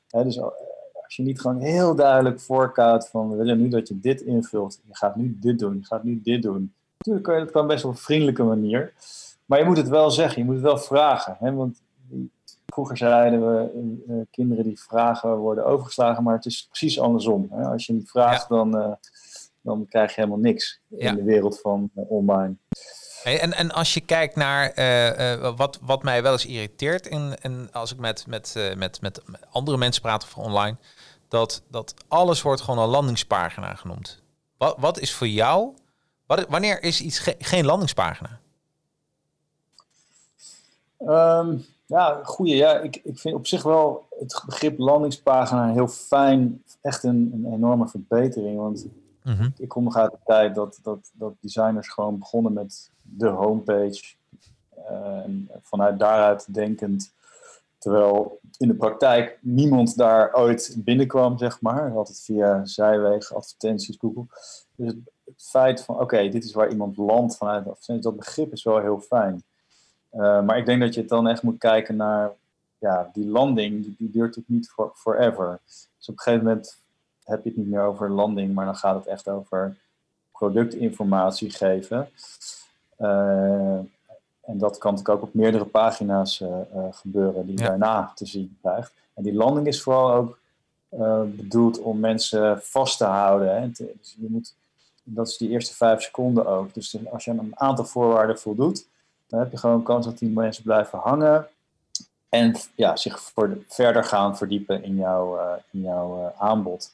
Dus als je niet gewoon heel duidelijk voorkoudt van we willen nu dat je dit invult, je gaat nu dit doen, je gaat nu dit doen. Natuurlijk kan je dat kan best op een vriendelijke manier, maar je moet het wel zeggen, je moet het wel vragen. Hè, want Vroeger zeiden we, eh, kinderen die vragen worden overgeslagen, maar het is precies andersom. Hè? Als je niet vraagt, dan, eh, dan krijg je helemaal niks Ja. in de wereld van eh, online. Hey, en, en als je kijkt naar wat, wat mij wel eens irriteert, en, en als ik met, met, met, met andere mensen praat of online, dat, dat alles wordt gewoon een landingspagina genoemd. Wat, wat is voor jou, wat, wanneer is iets ge- geen landingspagina? Ehm, ja, goeie. Ja, ik, ik vind op zich wel het begrip landingspagina heel fijn. Echt een, een enorme verbetering. Want Mhm. ik kom nog uit de tijd dat, dat, dat designers gewoon begonnen met de homepage. Eh, en vanuit daaruit denkend. Terwijl in de praktijk niemand daar ooit binnenkwam, zeg maar. Altijd via zijwegen, advertenties, Google. Dus het, het feit van, oké, dit is waar iemand landt vanuit de advertenties, dat begrip is wel heel fijn. Eh, maar ik denk dat je het dan echt moet kijken naar, ja, die landing, die, die duurt natuurlijk niet for, forever. Dus op een gegeven moment heb je het niet meer over landing, maar dan gaat het echt over productinformatie geven. Eh, en dat kan natuurlijk ook op meerdere pagina's eh, gebeuren die je Ja. daarna te zien krijgt. En die landing is vooral ook bedoeld om mensen vast te houden. Hè. Dus je moet, dat is die eerste vijf seconden ook. Dus als je aan een aantal voorwaarden voldoet, dan heb je gewoon kans dat die mensen blijven hangen. En ja, zich voor verder gaan verdiepen in jouw, eh, in jouw eh, aanbod.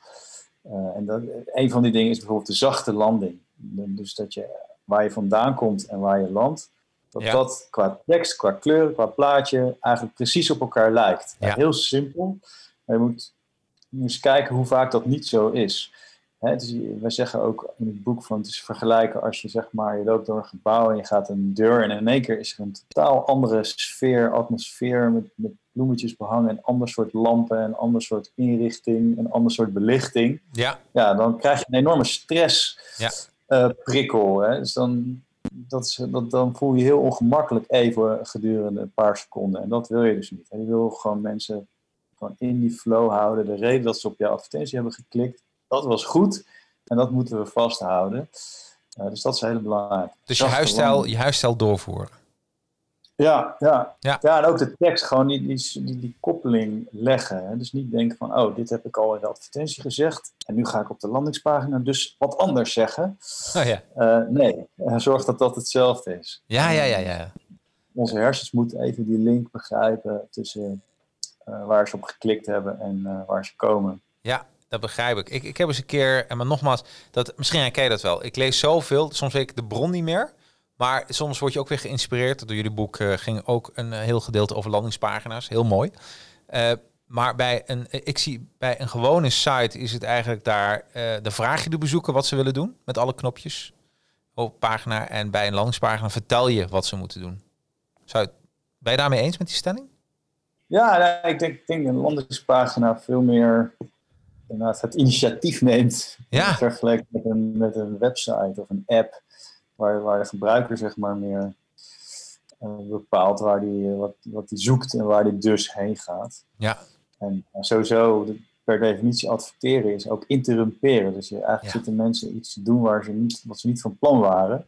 Eh, en dat, een van die dingen is bijvoorbeeld de zachte landing. Dus dat je waar je vandaan komt en waar je landt, dat Ja. dat qua tekst, qua kleur, qua plaatje eigenlijk precies op elkaar lijkt. Ja. Heel simpel, maar je moet, je moet eens kijken hoe vaak dat niet zo is. Hè, is. Wij zeggen ook in het boek van het is vergelijken als je zeg maar, je loopt door een gebouw en je gaat een deur en in één keer is er een totaal andere sfeer, atmosfeer met, met bloemetjes behangen, een ander soort lampen, een ander soort inrichting, een ander soort belichting Ja, ja, dan krijg je een enorme stress Ja. eh, prikkel. Hè? Dus dan, dat is, dat, dan voel je heel ongemakkelijk even gedurende een paar seconden. En dat wil je dus niet. En je wil gewoon mensen gewoon in die flow houden. De reden dat ze op jouw advertentie hebben geklikt, dat was goed. En dat moeten we vasthouden. Uh, dus dat is heel belangrijk. Dus je huisstijl, je huisstijl doorvoeren. Ja, ja. Ja. ja, en ook de tekst, gewoon die, die, die, die koppeling leggen. Hè. Dus niet denken van, oh, dit heb ik al in de advertentie gezegd. En nu ga ik op de landingspagina dus wat anders zeggen. Oh, ja. Uh, nee, zorg dat dat hetzelfde is. Ja, ja, ja, ja. Onze hersens moeten even die link begrijpen tussen uh, waar ze op geklikt hebben en uh, waar ze komen. Ja, dat begrijp ik. ik. Ik heb eens een keer, en maar nogmaals, dat, misschien herken je dat wel. Ik lees zoveel, soms weet ik de bron niet meer. Maar soms word je ook weer geïnspireerd. Door jullie boek uh, ging ook een heel gedeelte over landingspagina's. Heel mooi. Uh, maar bij een, ik zie bij een gewone site is het eigenlijk daar, uh, de vraag je de bezoeker wat ze willen doen met alle knopjes op pagina. En bij een landingspagina vertel je wat ze moeten doen. Zou ben je daarmee eens met die stelling? Ja, ik denk, ik denk een landingspagina veel meer het initiatief neemt. Ja. Vergeleken met een, met een website of een app waar, waar de gebruiker zeg maar meer uh, bepaalt waar die, wat, wat die zoekt en waar die dus heen gaat. Ja. En uh, sowieso, per definitie adverteren is ook interrumperen. Dus je, eigenlijk ja. zitten mensen iets te doen waar ze niet, wat ze niet van plan waren.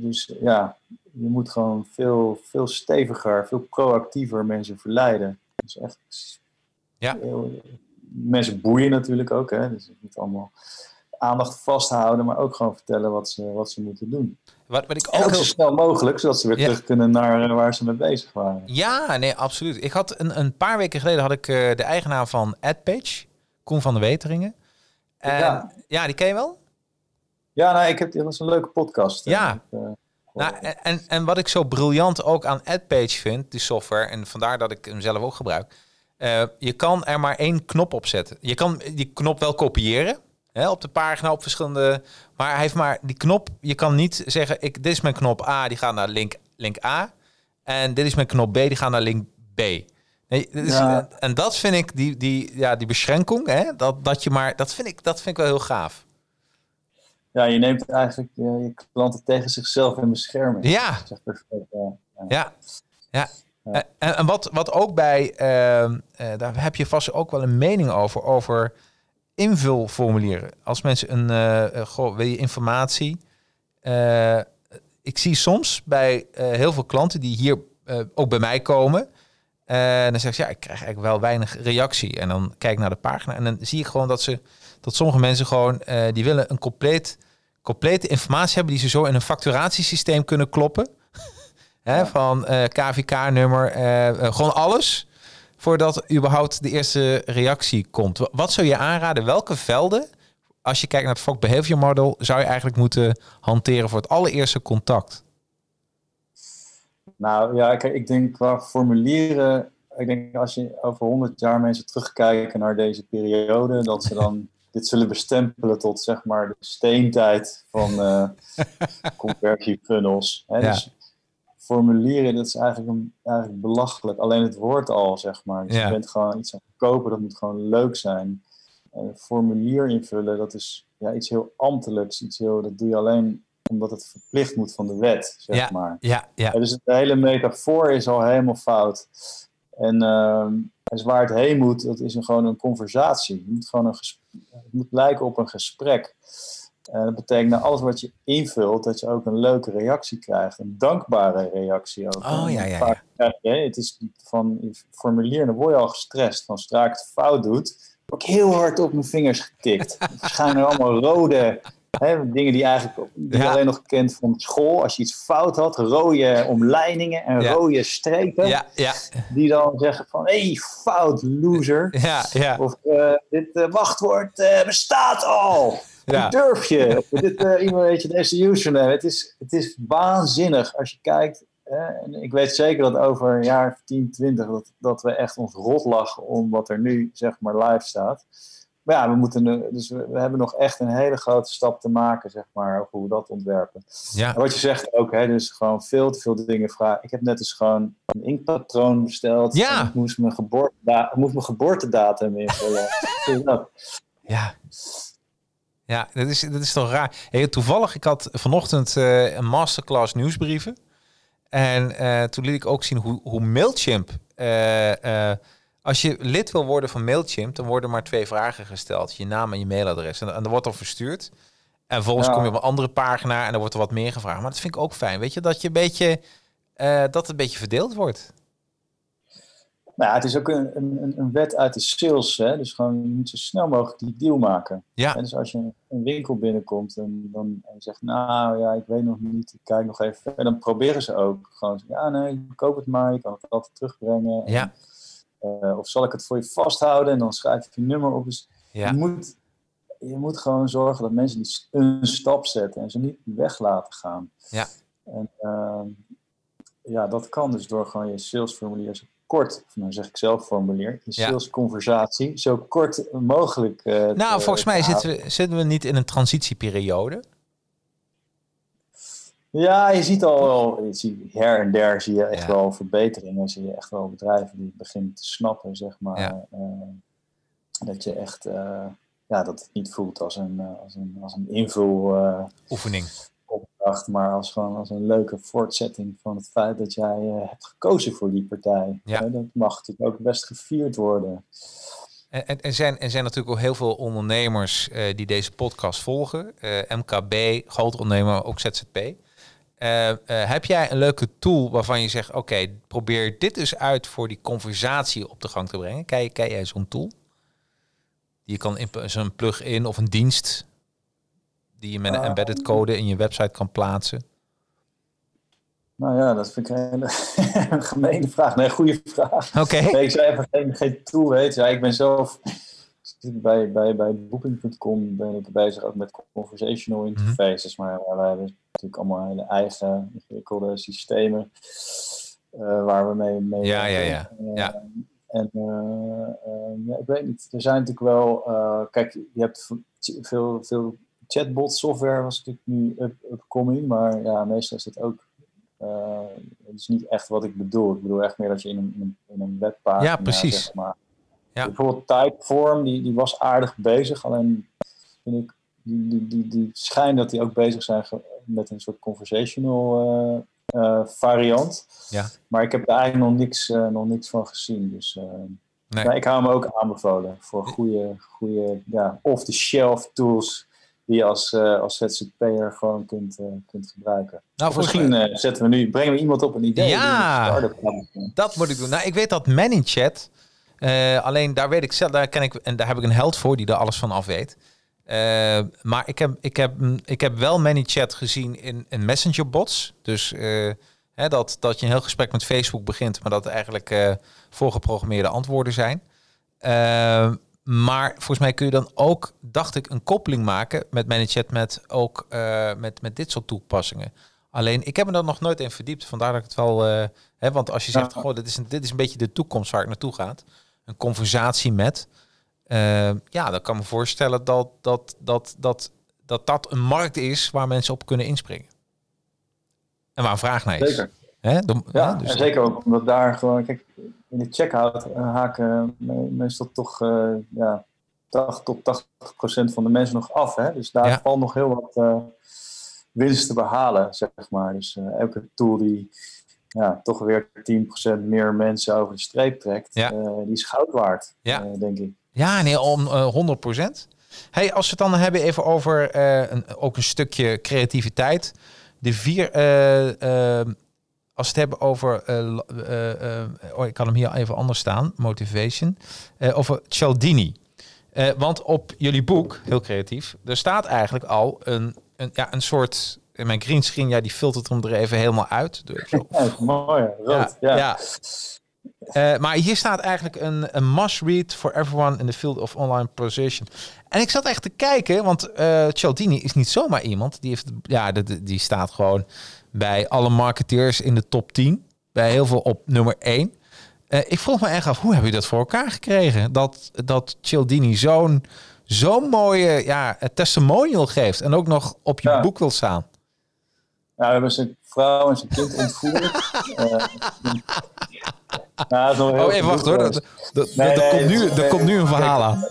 dus ja, je moet gewoon veel, veel steviger, veel proactiever mensen verleiden. Dus echt ja. Heel, mensen boeien natuurlijk ook. Hè? Dus niet allemaal aandacht vasthouden, maar ook gewoon vertellen wat ze, wat ze moeten doen. Wat, wat ik ook, ook zo snel mogelijk, zodat ze weer ja. terug kunnen naar waar ze mee bezig waren. Ja, nee, absoluut. Ik had een, een paar weken geleden had ik uh, de eigenaar van AdPage, Koen van de Weteringen. En, ja. ja, die ken je wel? Ja, nou, ik heb, dat is een leuke podcast. Ja. Uh, nou, en, en wat ik zo briljant ook aan AdPage vind, die software, en vandaar dat ik hem zelf ook gebruik. Uh, je kan er maar één knop op zetten. Je kan die knop wel kopiëren, Hè, op de pagina op verschillende. Maar hij heeft maar die knop. Je kan niet zeggen: ik, dit is mijn knop A, die gaat naar link, link A. En dit is mijn knop B, die gaat naar link B. Nee, ja. En dat vind ik, die, die, ja, die beschrenking, hè, dat, dat je maar, dat vind ik, dat vind ik wel heel gaaf. Ja, je neemt eigenlijk je, je klanten tegen zichzelf in bescherming. Ja. ja. ja. ja. En, en wat, wat ook bij, uh, uh, daar heb je vast ook wel een mening over, over invulformulieren. Als mensen een, uh, goh, wil je informatie? Ik zie soms bij heel veel klanten die hier ook bij mij komen. En dan zeg je, ja, ik krijg eigenlijk wel weinig reactie. En dan kijk ik naar de pagina en dan zie ik gewoon dat ze, dat sommige mensen gewoon, die willen een compleet, complete informatie hebben die ze zo in een facturatiesysteem kunnen kloppen. Hè. Van KVK-nummer, gewoon alles voordat überhaupt de eerste reactie komt. Wat zou je aanraden? Welke velden, als je kijkt naar het vak Behavior Model, zou je eigenlijk moeten hanteren voor het allereerste contact? Nou ja, kijk, ik denk qua formulieren, ik denk als je over 100 jaar mensen terugkijken naar deze periode, dat ze dan dit zullen bestempelen tot zeg maar de steentijd van uh, conversiefunnels. Hè? Ja. Dus formulieren, dat is eigenlijk, een, eigenlijk belachelijk. Alleen het woord al, zeg maar. Dus ja. je bent gewoon iets aan het kopen, dat moet gewoon leuk zijn. een formulier invullen, dat is ja, iets heel ambtelijks. Iets heel, dat doe je alleen omdat het verplicht moet van de wet, zeg ja, maar. Ja, ja. Dus de hele metafoor is al helemaal fout. En uh, dus waar het heen moet, dat is een, gewoon een conversatie. Het moet, gewoon een het moet lijken op een gesprek. Uh, dat betekent dat alles wat je invult, dat je ook een leuke reactie krijgt. Een dankbare reactie ook. Oh ja, ja, ja. Krijg je, het is van je formulier, dan word je al gestrest. Van zodra ik het fout doet, word ik heel hard op mijn vingers getikt. er schijnen allemaal rode hè, dingen die eigenlijk die ja. alleen nog kent van school. Als je iets fout had, rode omlijningen en ja. rode strepen. Ja. Die dan zeggen van, hé, hey, fout, loser. Ja, ja. Of uh, dit uh, wachtwoord uh, bestaat al. Ja. durf je? dit, uh, iemand weet je, deze username. Het is, het is waanzinnig als je kijkt. en ik weet zeker dat over een jaar 10, 20 dat, dat we echt ons rot lachen om wat er nu zeg maar live staat. Maar ja, we, moeten dus we, we, hebben nog echt een hele grote stap te maken, zeg maar, over hoe we dat ontwerpen. Ja. En wat je zegt ook, hè, dus gewoon veel te veel dingen vragen. Ik heb net eens gewoon een inkpatroon besteld. Ja. Ik moest mijn, geboorteda moest mijn geboortedatum invullen. ja. Ja, dat is, dat is toch raar. Hey, toevallig, ik had vanochtend eh, een masterclass nieuwsbrieven. En eh, toen liet ik ook zien hoe, hoe Mailchimp... eh, als je lid wil worden van Mailchimp, dan worden maar twee vragen gesteld. Je naam en je mailadres. En, en dat wordt dan verstuurd. En vervolgens Ja. kom je op een andere pagina en dan wordt er wat meer gevraagd. Maar dat vind ik ook fijn. Weet je, dat je een beetje... dat het een beetje verdeeld wordt. Nou, ja, het is ook een, een, een wet uit de sales. Hè? Dus gewoon, je moet zo snel mogelijk die deal maken. Ja. En dus als je een winkel binnenkomt en dan en zegt, nou ja, ik weet nog niet, ik kijk nog even. En dan proberen ze ook gewoon, ja nee, koop het maar, je kan het altijd terugbrengen. En, Ja. eh, of zal ik het voor je vasthouden en dan schrijf je je nummer op. Dus Ja. je, moet, je moet gewoon zorgen dat mensen die een stap zetten en ze niet weg laten gaan. Ja. En ehm, ja, dat kan dus door gewoon je salesformulier kort, nou zeg ik zelf formulier, je Ja. salesconversatie zo kort mogelijk. eh, Nou, te- volgens mij te zitten we, zitten we niet in een transitieperiode. Ja, je ziet al wel, je ziet, her en der zie je echt Ja. wel verbeteringen. Zie je echt wel bedrijven die beginnen te snappen, zeg maar. Ja. eh, dat je echt, eh, ja, dat het niet voelt als een, eh, als een, als een invulopdracht, Oefening. Maar als gewoon als een leuke voortzetting van het feit dat jij eh, hebt gekozen voor die partij. Ja. Dat mag natuurlijk ook best gevierd worden. En, en, en zijn, er zijn natuurlijk ook heel veel ondernemers eh, die deze podcast volgen. Eh, MKB, grote ondernemer, ook ZZP. Heb jij een leuke tool waarvan je zegt, oké, probeer dit eens uit voor die conversatie op de gang te brengen? Je- ken jij zo'n tool? Die je kan in zo'n plug-in of een dienst die je met een Ah. embedded code in je website kan plaatsen. Nou ja, dat vind ik een hele gemene vraag. Nee, goede vraag. Oké. Nee, ik zou even geen, geen tool weten. Ja, ik ben zelf bij, bij, bij Booking.com ben ik bezig ook met conversational Mhm. interfaces. Maar wij hebben natuurlijk allemaal hele eigen ingewikkelde systemen eh, waar we mee, mee Ja, ja, ja. werken. Ja. Eh, En eh, eh, ja, ik weet niet, er zijn natuurlijk wel, eh, kijk, je hebt veel, veel chatbot software was natuurlijk nu up, upcoming, maar ja, meestal is dat ook eh, dat is niet echt wat ik bedoel. Ik bedoel echt meer dat je in een, in een, in een webpagina... Ja, precies. Zeg maar. Ja. Bijvoorbeeld Typeform, die, die was aardig bezig. Alleen vind ik, die, die, die, die schijnt dat die ook bezig zijn met een soort conversational eh, eh, variant. Ja. Maar ik heb er eigenlijk nog niks, eh, nog niks van gezien. Dus eh, Nee. ja, ik hou me ook aanbevolen voor goede, goede ja, off-the-shelf tools die je als, eh als ZZP'er gewoon kunt, eh, kunt gebruiken. Nou, misschien eh, zetten we nu, brengen we iemand op een idee. Ja. een. Dat moet ik doen. Nou, ik weet dat ManyChat. alleen daar weet ik zelf, daar ken ik en daar heb ik een held voor die er alles van af weet. Maar ik heb, ik, heb, ik heb wel ManyChat gezien in, in Messenger bots. Dus hè, dat, dat je een heel gesprek met Facebook begint, maar dat er eigenlijk voorgeprogrammeerde antwoorden zijn. Maar volgens mij kun je dan ook, dacht ik, een koppeling maken met ManyChat met ook eh, met, met dit soort toepassingen. Alleen, ik heb me daar nog nooit in verdiept. Vandaar dat ik het wel... eh, hè, want als je zegt, Ja. goh, dit is, een, dit is een beetje de toekomst waar ik naartoe ga. Een conversatie met. eh, ja, dan kan ik me voorstellen dat dat, dat, dat, dat dat een markt is waar mensen op kunnen inspringen. En waar een vraag naar is. Zeker. Hè? Ja, dus- en zeker ook omdat daar gewoon, kijk, in de checkout eh, haken me- meestal toch eh, ja, 80 tot 80 procent van de mensen nog af. Hè? Dus daar Ja. valt nog heel wat eh, winst te behalen, zeg maar. Dus eh, elke tool die ja, toch weer 10% meer mensen over de streep trekt, Ja. eh, die is goud waard, Ja. eh, denk ik. Ja, nee, om eh 100%. Hey, als we het dan hebben even over eh, een, ook een stukje creativiteit. De vier, eh, eh, als we het hebben over, eh, eh, eh, oh, ik kan hem hier even anders staan, motivation, over Cialdini. Want op jullie boek, heel creatief, er staat eigenlijk al een, een, ja, een soort, in mijn green screen, ja, die filtert hem er even helemaal uit. Zo. Ja, mooi, rood. Ja, ja. Maar hier staat eigenlijk een, een must-read for everyone in the field of online position. En ik zat echt te kijken, want eh Cialdini is niet zomaar iemand. Die, heeft, ja, die, die staat gewoon bij alle marketeers in de top 10. Bij heel veel op nummer 1. Eh, ik vroeg me echt af, hoe heb je dat voor elkaar gekregen? Dat, dat Cialdini zo'n zo'n mooie ja, testimonial geeft. En ook nog op je Ja. boek wil staan. Nou, we hebben zijn vrouw en zijn kind ontvoerd. Eh, nou, Oh, even wachten hoor. Dat, dat, Nee, dat nee, komt nu, nee, er komt nu een verhaal aan.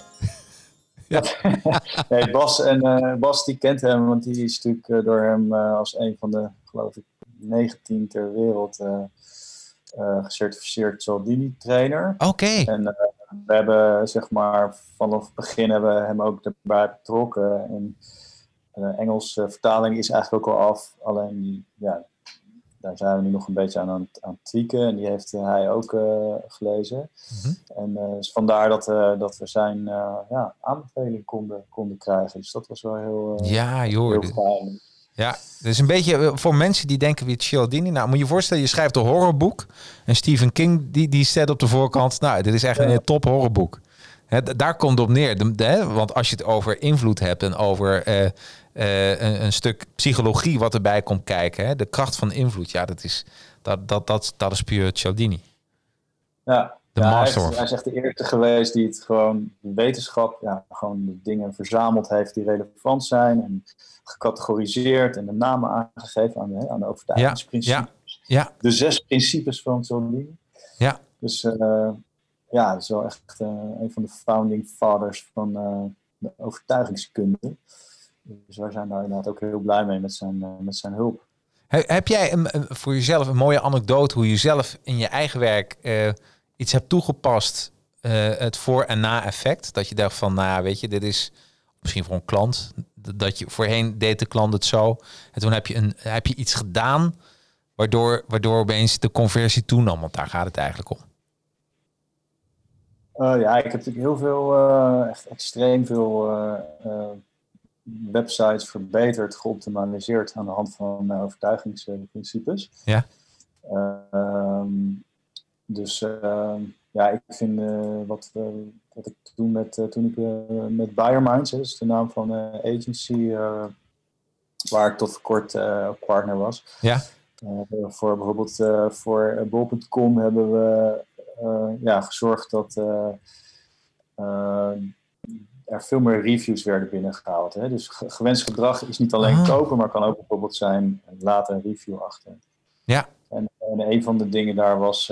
nee, Bas, en, uh, Bas die kent hem, want die is natuurlijk door hem als een van de, geloof ik, 19 ter wereld gecertificeerd Cialdini trainer. Oké. Okay. En we hebben zeg maar vanaf het begin hebben we hem ook erbij betrokken. En de Engelse vertaling is eigenlijk ook al af. Alleen die, ja, daar zijn we nu nog een beetje aan aan, aan het tweaken. En die heeft hij ook uh, gelezen. Mm-hmm. En uh, dus vandaar dat, uh, dat we zijn ja, aanbeveling konden, konden krijgen. Dus dat was wel heel, ja, joh, heel fijn. Ja, dus een beetje voor mensen die denken wie Cialdini. Nou, moet je je voorstellen, je schrijft een horrorboek. En Stephen King die, die staat op de voorkant. Nou, dit is echt een top horrorboek. He, daar komt het op neer. De, de, want als je het over invloed hebt en over uh, uh, een, een, stuk psychologie wat erbij komt kijken. Hè, de kracht van invloed, ja, dat is, dat, dat, dat, dat is puur Cialdini. Ja, de ja, master hij, is, hij is echt de eerste geweest die het gewoon wetenschap, ja, gewoon de dingen verzameld heeft die relevant zijn. En gecategoriseerd en de namen aangegeven aan de, aan de overtuigingsprincipes. Ja, ja, De zes principes van Cialdini. Ja. Dus uh, ja, dat is wel echt uh, een van de founding fathers van uh, de overtuigingskunde. Dus wij zijn daar inderdaad ook heel blij mee met zijn, met zijn hulp. Heb jij een, voor jezelf een mooie anekdote hoe je zelf in je eigen werk iets hebt toegepast, het voor- en na-effect? Dat je dacht van, nou weet je, dit is misschien voor een klant, dat je voorheen deed de klant het zo. En toen heb je, een, heb je iets gedaan waardoor, waardoor opeens de conversie toenam. Want daar gaat het eigenlijk om. Uh, ja, ik heb natuurlijk heel veel, uh, echt extreem veel uh, websites verbeterd, geoptimaliseerd aan de hand van overtuigingsprincipes. Ja. Ehm, dus ehm, ja, ik vind wat, wat ik toen met, toen ik met Buyerminds, dat is de naam van de agency waar ik tot voor kort partner was. Ja. voor bijvoorbeeld voor bol.com hebben we ja, gezorgd dat er veel meer reviews werden binnengehaald. Hè? Dus gewenst gedrag is niet alleen ah. kopen, maar kan ook bijvoorbeeld zijn later een review achter. Ja. En, en een van de dingen daar was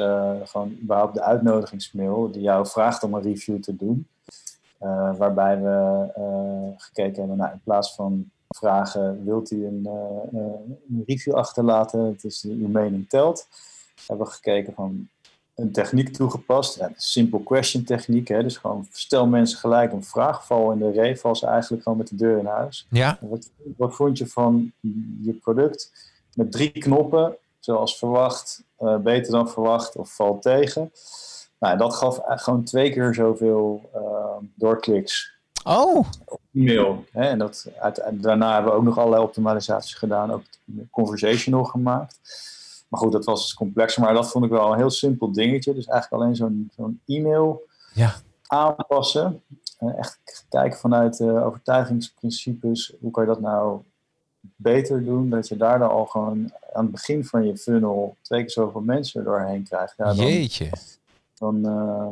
gewoon überhaupt de uitnodigingsmail die jou vraagt om een review te doen. waarbij we gekeken hebben, nou, in plaats van vragen, wilt u een, een review achterlaten? Het is uw mening telt. Hebben we gekeken van een techniek toegepast. Ja, simple question techniek. Hè? Dus gewoon stel mensen gelijk een vraag. Val in de ree, val ze eigenlijk gewoon met de deur in huis. Ja. Wat, wat vond je van je product? Met drie knoppen, zoals verwacht, uh, beter dan verwacht of valt tegen. Nou, dat gaf gewoon twee keer zoveel uh, doorkliks. Oh. Op e-mail. Hè? En dat, uit, daarna hebben we ook nog allerlei optimalisaties gedaan. Ook conversational gemaakt. Maar goed, dat was complexer. Maar dat vond ik wel een heel simpel dingetje. Dus eigenlijk alleen zo'n zo'n e-mail ja. aanpassen. En echt kijken vanuit uh, overtuigingsprincipes. Hoe kan je dat nou beter doen? Dat je daar dan al gewoon aan het begin van je funnel twee keer zoveel mensen doorheen krijgt. Ja, dan, Jeetje. Dan, uh,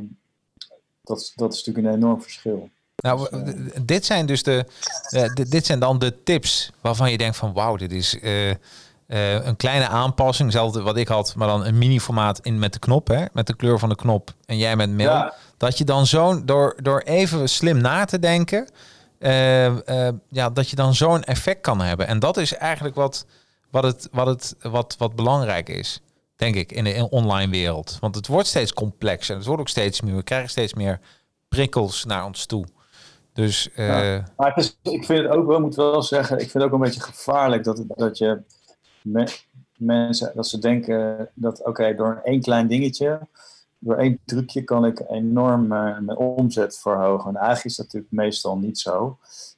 dat, dat is natuurlijk een enorm verschil. Nou, dus, uh, dit zijn dus de, dit zijn dan de tips waarvan je denkt van wauw, dit is uh, een kleine aanpassing, hetzelfde wat ik had, maar dan een mini-formaat in met de knop, hè, met de kleur van de knop en jij met mail. Ja. Dat je dan zo'n, door, door even slim na te denken, uh, uh, ja, dat je dan zo'n effect kan hebben. En dat is eigenlijk wat, wat, het, wat, het, wat, wat belangrijk is, denk ik, in de online wereld. Want het wordt steeds complexer. Het wordt ook steeds meer. We krijgen steeds meer prikkels naar ons toe. Dus, ja, maar ik vind het ook wel, moet wel zeggen, ik vind het ook een beetje gevaarlijk dat, dat je me, mensen, dat ze denken dat oké, door één klein dingetje, door één trucje kan ik enorm uh, mijn omzet verhogen. En eigenlijk is dat natuurlijk meestal niet zo.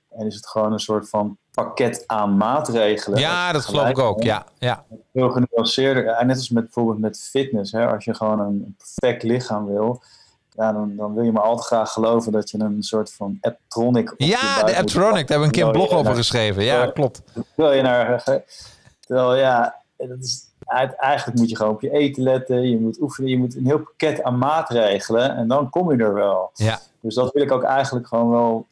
En is het gewoon een soort van pakket aan maatregelen. Ja, dat geloof ik ook. Ja, ja. Heel genuanceerder. En net als met bijvoorbeeld met fitness. Hè, als je gewoon een perfect lichaam wil, ja, dan, dan wil je maar altijd graag geloven dat je een soort van Apptronic... Ja, de Apptronic, daar hebben we een keer een blog over geschreven. Ja, klopt. Wil je naar Terwijl ja, dat is, eigenlijk moet je gewoon op je eten letten. Je moet oefenen. Je moet een heel pakket aan maatregelen. En dan kom je er wel. Ja. Dus dat wil ik ook eigenlijk gewoon wel.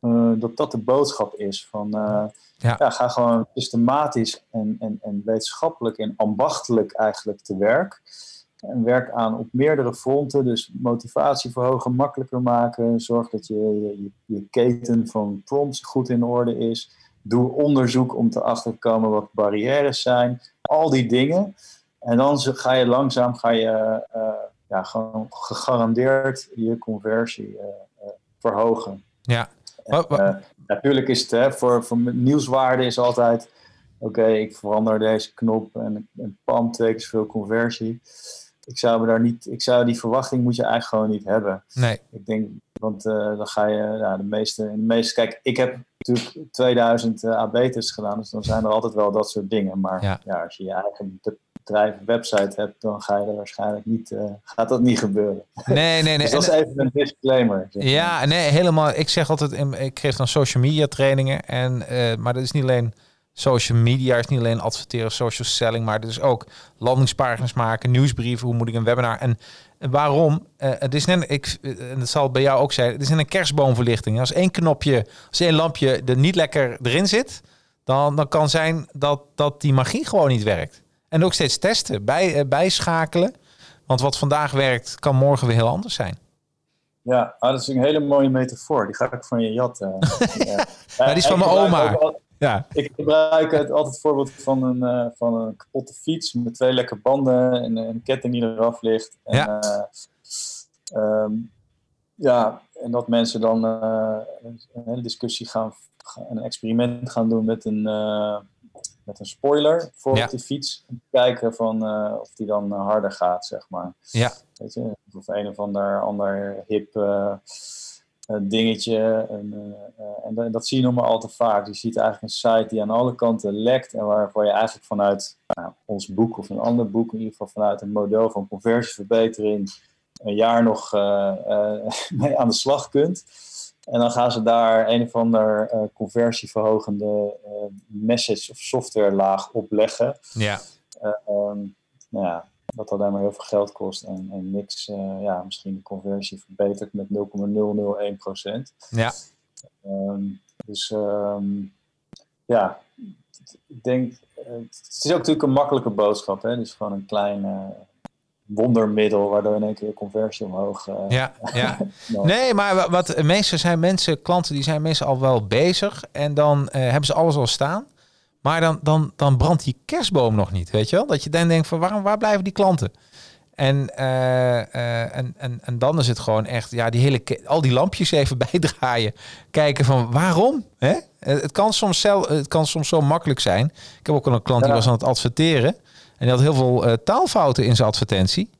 Uh, dat dat de boodschap is. Van, uh, ja. ja. ga gewoon systematisch en, en, en wetenschappelijk en ambachtelijk eigenlijk te werk. En werk aan op meerdere fronten. Dus motivatie verhogen, makkelijker maken. Zorg dat je, je, je keten van prompts goed in orde is. Doe onderzoek om te achterkomen wat barrières zijn. Al die dingen. En dan ga je langzaam ga je, uh, ja, gewoon gegarandeerd je conversie uh, uh, verhogen. Ja. En, natuurlijk is het hè, voor, voor nieuwswaarde is altijd oké, ik verander deze knop en, en pam, zoveel conversie. Ik zou, me daar niet, ik zou die verwachting moet je eigenlijk gewoon niet hebben. Nee. Ik denk, want uh, dan ga je, nou, de meeste, de meeste, kijk, ik heb natuurlijk 2000 uh, AB-tests gedaan, dus dan zijn er altijd wel dat soort dingen. Maar Ja. ja, als je je eigen bedrijf, website hebt, dan ga je er waarschijnlijk niet, uh, gaat dat niet gebeuren. Nee, nee, nee. Dus dat is En- even een disclaimer. zeg maar. Ja, nee, helemaal. Ik zeg altijd, ik geef dan social media trainingen. En, eh, maar dat is niet alleen social media, is niet alleen adverteren, social selling, maar is ook landingspagina's maken, nieuwsbrieven, hoe moet ik een webinar. En, waarom? Eh, het is net, ik, eh, en dat zal bij jou ook zijn, het is net een kerstboomverlichting. Als één knopje, als één lampje er niet lekker erin zit, dan, dan kan zijn dat, dat die magie gewoon niet werkt. En ook steeds testen, bij, eh, bijschakelen. Want wat vandaag werkt, kan morgen weer heel anders zijn. Ja, ah, dat is een hele mooie metafoor. Die ga ik van je jatten. ja. Ja, die is van mijn oma. ook Ja, Ik gebruik het altijd het voorbeeld van een, eh, van een kapotte fiets met twee lekke banden en een ketting die eraf ligt. En, Ja. eh, ehm, ja, en dat mensen dan eh, een hele discussie gaan, een experiment gaan doen met een, met een spoiler voor Ja. die fiets. Te kijken van, of die dan harder gaat, zeg maar. ja, Weet je, of een of ander, ander hip dingetje. En, eh, eh, en dat, zie je nog maar al te vaak. Je ziet eigenlijk een site die aan alle kanten lekt en waarvoor je eigenlijk vanuit nou, ons boek of een ander boek, in ieder geval vanuit een model van conversieverbetering, een jaar nog eh, mee aan de slag kunt. En dan gaan ze daar een of ander conversieverhogende message of software laag opleggen. ja. Eh, ehm, nou ja, dat alleen maar heel veel geld kost en, en niks, eh, ja, misschien de conversie verbetert met 0,001 procent. Ja, dus ehm, ja, ik denk, eh, het is ook natuurlijk een makkelijke boodschap, hè? dus gewoon een klein eh, wondermiddel waardoor in één keer conversie omhoog eh, ja, ja. Nee, maar wa- wat meestal zijn mensen, klanten, die zijn meestal al wel bezig. En dan hebben ze alles al staan. Maar dan, dan, dan brandt die kerstboom nog niet, weet je wel? Dat je dan denkt van, waarom, waar blijven die klanten? En, eh, eh, en, en, en dan is het gewoon echt, ja, die hele, al die lampjes even bijdraaien. Kijken van, waarom? Hè? Eh, Het, kan soms zelf, het kan soms zo makkelijk zijn. Ik heb ook een klant die was aan het adverteren. En die had heel veel eh, taalfouten in zijn advertentie.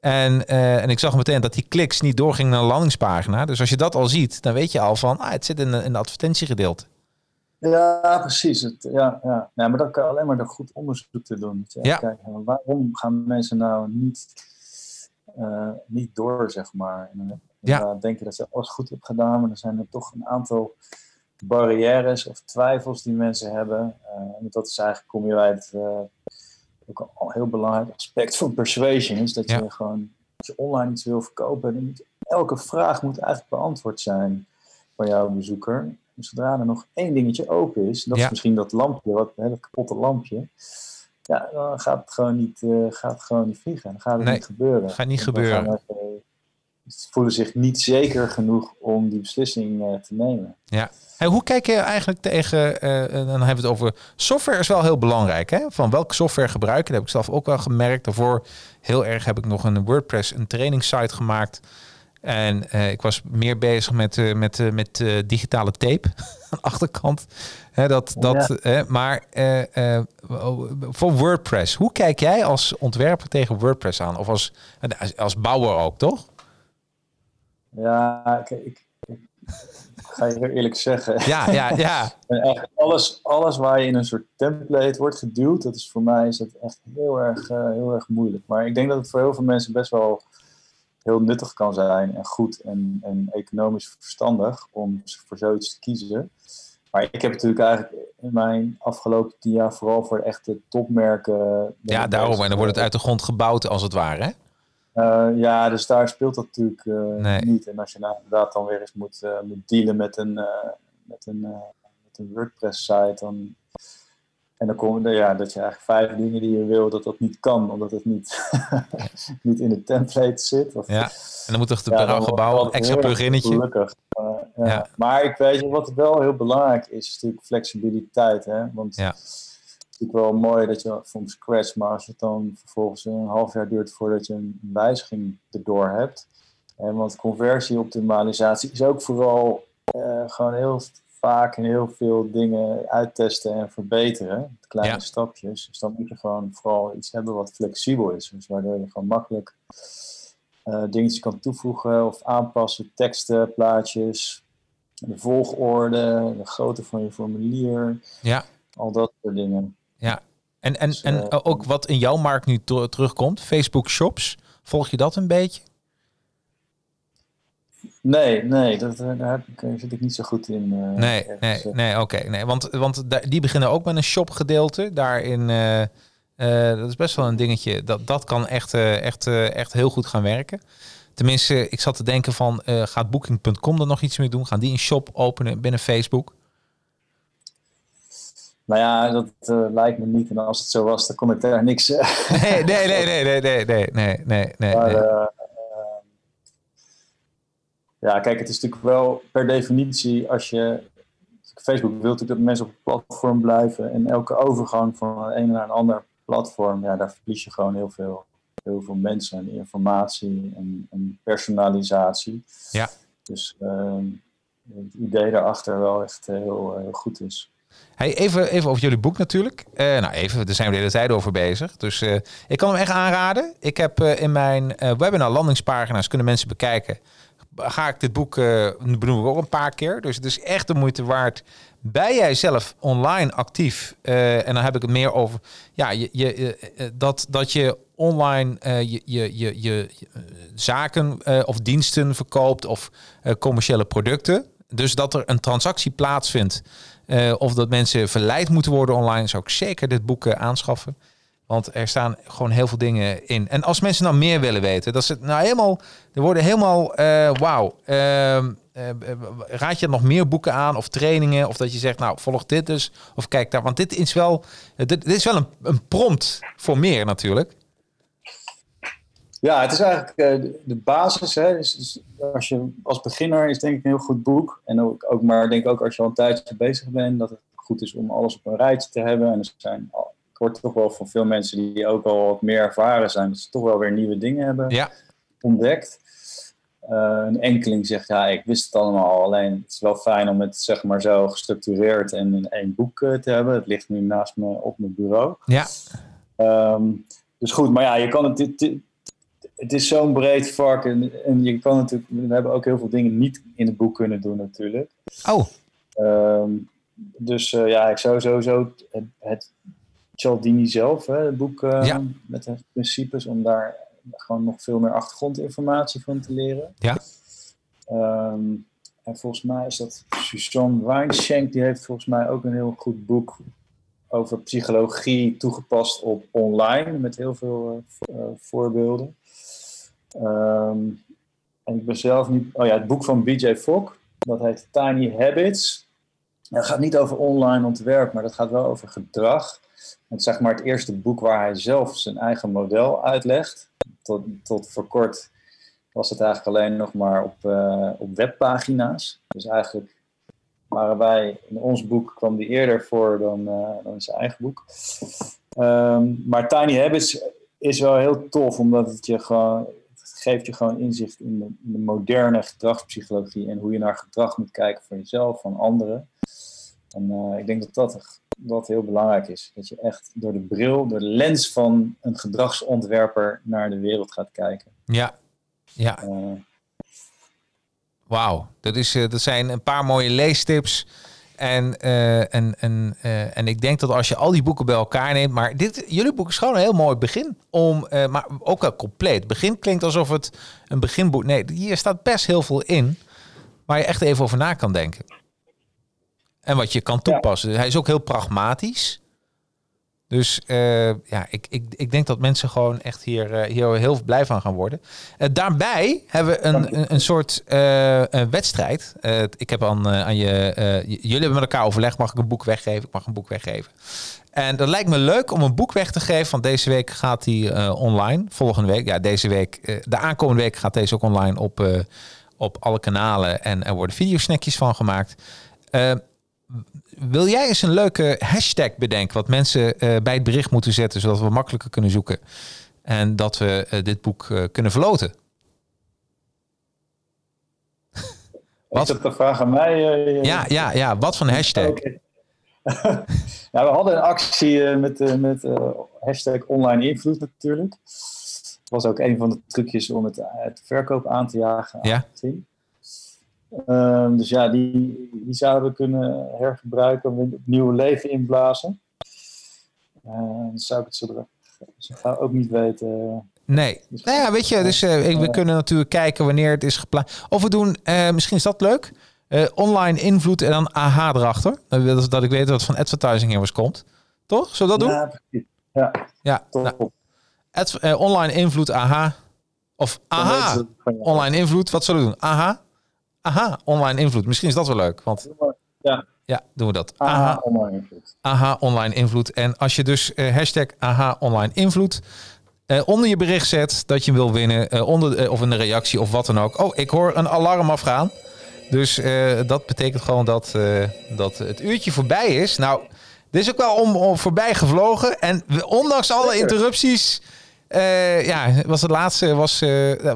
En, en ik zag meteen dat die kliks niet doorgingen naar de landingspagina. Dus als je dat al ziet, dan weet je al van, ah, het zit in, in de advertentiegedeelte. Ja, precies. Het, ja, ja. ja, maar dat kan alleen maar door goed onderzoek te doen. Ja. waarom gaan mensen nou niet, eh, niet door, zeg maar. En dan Ja. denken dat ze alles goed hebben gedaan, maar er zijn er toch een aantal barrières of twijfels die mensen hebben. Eh, en dat is eigenlijk, kom je bij het, eh, ook een heel belangrijk aspect van persuasion, is dat Ja. je gewoon, als je online iets wil verkopen, dan moet elke vraag moet eigenlijk beantwoord zijn van jouw bezoeker. En zodra er nog één dingetje open is, dat Ja. is misschien dat lampje, wat, hè, dat kapotte lampje, ja, dan gaat het gewoon niet, eh, gaat het gewoon niet vliegen. Dan gaat het Nee, niet gebeuren. gaat niet gaan gebeuren. Ze voelen zich niet zeker genoeg om die beslissing eh, te nemen. Ja. Hey, hoe kijk je eigenlijk tegen, eh, dan hebben we het over, software is wel heel belangrijk. Hè? Van welke software gebruiken, dat heb ik zelf ook wel gemerkt. Daarvoor heel erg heb ik nog een WordPress, een trainingssite gemaakt. En eh, ik was meer bezig met, eh, met, eh, met digitale tape aan de achterkant. Dat, dat, maar eh, voor WordPress, hoe kijk jij als ontwerper tegen WordPress aan? Of als, als, als bouwer ook, toch? Ja, ik, ik, ik ga je heel eerlijk zeggen. Ja, ja, ja. Echt alles, alles waar je in een soort template wordt geduwd, dat is voor mij is dat echt heel erg, heel erg moeilijk. Maar ik denk dat het voor heel veel mensen best wel heel nuttig kan zijn en goed en, en economisch verstandig om voor zoiets te kiezen. Maar ik heb natuurlijk eigenlijk in mijn afgelopen tien jaar vooral voor echte topmerken. Ja, ik daarom. En dan wordt het uit de grond gebouwd, als het ware. Hè? Eh, ja, dus daar speelt dat natuurlijk eh, Nee. niet. En als je nou inderdaad dan weer eens moet, eh, moet dealen met een, eh, met een, eh, met een WordPress-site, dan En dan komen er, ja, dat je eigenlijk vijf dingen die je wil, dat dat niet kan, omdat het niet, niet in de template zit. Of, Ja, en dan moet toch het gebouw een extra pluginnetje. Gelukkig. Uh, ja. Ja. Maar ik weet je, wat wel heel belangrijk is, is natuurlijk flexibiliteit. Hè? Want Ja. het is natuurlijk wel mooi dat je van scratch, maar als het dan vervolgens een half jaar duurt voordat je een wijziging erdoor hebt. Hè? Want conversieoptimalisatie is ook vooral eh, gewoon heel vaak heel veel dingen uittesten en verbeteren. Kleine Ja. stapjes. Dus dan moet je gewoon vooral iets hebben wat flexibel is. Dus waardoor je gewoon makkelijk eh dingetjes kan toevoegen of aanpassen. Teksten, plaatjes, de volgorde, de grootte van je formulier. Ja. Al dat soort dingen. Ja. En, en, Dus, en eh, ook wat in jouw markt nu ter- terugkomt, Facebook Shops. Volg je dat een beetje? Nee, nee, dat, eh, daar zit ik niet zo goed in. Eh, nee, nee, eh. nee, oké. Nee, want want die beginnen ook met een shopgedeelte. Daarin, dat is best wel een dingetje. Dat, dat kan echt, echt, echt heel goed gaan werken. Tenminste, ik zat te denken van, gaat Booking.com er nog iets mee doen? Gaan die een shop openen binnen Facebook? Nou ja, dat lijkt me niet. En als het zo was, dan kon ik daar niks. nee, nee, nee, nee, nee, nee, nee, nee. nee, ja, kijk, het is natuurlijk wel per definitie als je. Facebook wil natuurlijk dat mensen op het platform blijven. En elke overgang van een ene naar een ander platform, ja, daar verlies je gewoon heel veel, heel veel mensen en informatie en, en personalisatie. Ja. Dus ehm, het idee daarachter wel echt heel, heel goed is. Hey, even, even over jullie boek natuurlijk. Eh, nou, even, daar zijn we de hele tijd over bezig. Dus eh, ik kan hem echt aanraden. Ik heb eh, in mijn webinar landingspagina's kunnen mensen bekijken. Ga ik dit boek eh benoemen ook een paar keer. Dus het is echt de moeite waard. Ben jij zelf online actief? Eh, en dan heb ik het meer over ja, je, je, eh, dat, dat je online je, je, je, je zaken of diensten verkoopt of commerciële producten. Dus dat er een transactie plaatsvindt. of dat mensen verleid moeten worden online, zou ik zeker dit boek aanschaffen. Want er staan gewoon heel veel dingen in. En als mensen nou meer willen weten, dat het nou helemaal. Er worden helemaal. eh Wauw. ehm, eh, raad je nog meer boeken aan of trainingen? Of dat je zegt, nou, volg dit dus. Of kijk daar. Want dit is wel. Dit, dit is wel een, een prompt voor meer natuurlijk. Ja, het is eigenlijk eh, de, basis. Hè, als je als beginner is denk ik een heel goed boek. En ook, ook maar denk ook als je al een tijdje bezig bent, dat het goed is om alles op een rijtje te hebben. En er zijn, al- hoor toch wel van veel mensen die ook al wat meer ervaren zijn, dat ze toch wel weer nieuwe dingen hebben Ja. ontdekt. Eh, een enkeling zegt, ja, ik wist het allemaal al. Alleen het is wel fijn om het zeg maar zo gestructureerd en in één boek eh, te hebben. Het ligt nu naast me op mijn bureau. Ja. Ehm, dus goed, maar ja, je kan het. Het, het- het is zo'n breed vak. En, en je kan natuurlijk. We hebben ook heel veel dingen niet in het boek kunnen doen, natuurlijk. Oh, Ehm, dus eh, ja, ik zou sowieso het, het Cialdini zelf, hè, het boek eh, Ja. met de principes, om daar gewoon nog veel meer achtergrondinformatie van te leren. Ja. Ehm, en volgens mij is dat Suzanne Weinschenk, die heeft volgens mij ook een heel goed boek over psychologie toegepast op online, met heel veel eh, eh, voorbeelden. Ehm, en ik ben zelf niet. Oh ja, het boek van BJ Fogg, dat heet Tiny Habits. Dat gaat niet over online ontwerp, maar dat gaat wel over gedrag. Het zeg maar het eerste boek waar hij zelf zijn eigen model uitlegt. Tot, tot voor kort was het eigenlijk alleen nog maar op, eh, op webpagina's. Dus eigenlijk waren wij, in ons boek kwam die eerder voor dan, eh, dan in zijn eigen boek. Ehm, maar Tiny Habits is wel heel tof, omdat het je gewoon, geeft je gewoon inzicht in de, in de moderne gedragspsychologie en hoe je naar gedrag moet kijken van jezelf, van anderen. En eh, ik denk dat dat, dat heel belangrijk is. Dat je echt door de bril, door de lens van een gedragsontwerper naar de wereld gaat kijken. ja. Ja, Eh, Wauw, dat, is, eh, dat zijn een paar mooie leestips. En, en, en, en ik denk dat als je al die boeken bij elkaar neemt, maar dit, jullie boek is gewoon een heel mooi begin. Om, maar ook wel compleet. Begin klinkt alsof het een beginboek. Nee, hier staat best heel veel in waar je echt even over na kan denken. En wat je kan toepassen. Hij is ook heel pragmatisch. Dus uh, ja, ik, ik, ik denk dat mensen gewoon echt hier, uh, hier heel blij van gaan worden. Uh, daarbij hebben we een, een, een soort een wedstrijd. ik heb aan, aan je, jullie hebben met elkaar overlegd, mag ik een boek weggeven? Ik mag een boek weggeven. En dat lijkt me leuk om een boek weg te geven. Want deze week gaat die online. Volgende week, ja, deze week, de aankomende week gaat deze ook online op, op alle kanalen. En er worden videosnackjes van gemaakt wil jij eens een leuke hashtag bedenken wat mensen uh, bij het bericht moeten zetten, zodat we makkelijker kunnen zoeken en dat we uh, dit boek uh, kunnen verloten? wat? Is dat de vraag aan mij? ja, ja, ja. Wat voor hashtag? Okay. nou, we hadden een actie met, met hashtag online invloed natuurlijk. Dat was ook een van de trucjes om het, het verkoop aan te jagen. Ja. Um, dus ja, die, die zouden we kunnen hergebruiken, om nieuw leven inblazen. Uh, dan zou ik het zo ik ga ook niet weten. Nee. Dus, nou ja, weet je, dus uh, we kunnen natuurlijk kijken wanneer het is geplaatst. Of we doen, uh, misschien is dat leuk, online invloed en dan AH erachter. Dat, dat ik weet wat van advertising was komt. Toch? Zullen we dat doen? Ja, ja. Nou, ad, online invloed AH. Of AH, online invloed. Wat zullen we doen? AH? Aha, online invloed. Misschien is dat wel leuk. Want ja, ja doen we dat. Aha, online invloed. Aha, online invloed. En als je dus uh, hashtag aha, online invloed uh, onder je bericht zet dat je wil winnen, uh, onder, of in de reactie of wat dan ook. Oh, ik hoor een alarm afgaan. Dus dat betekent gewoon dat, dat het uurtje voorbij is. Nou, dit is ook wel om, om voorbij gevlogen. En ondanks alle interrupties, ja, was het laatste, was,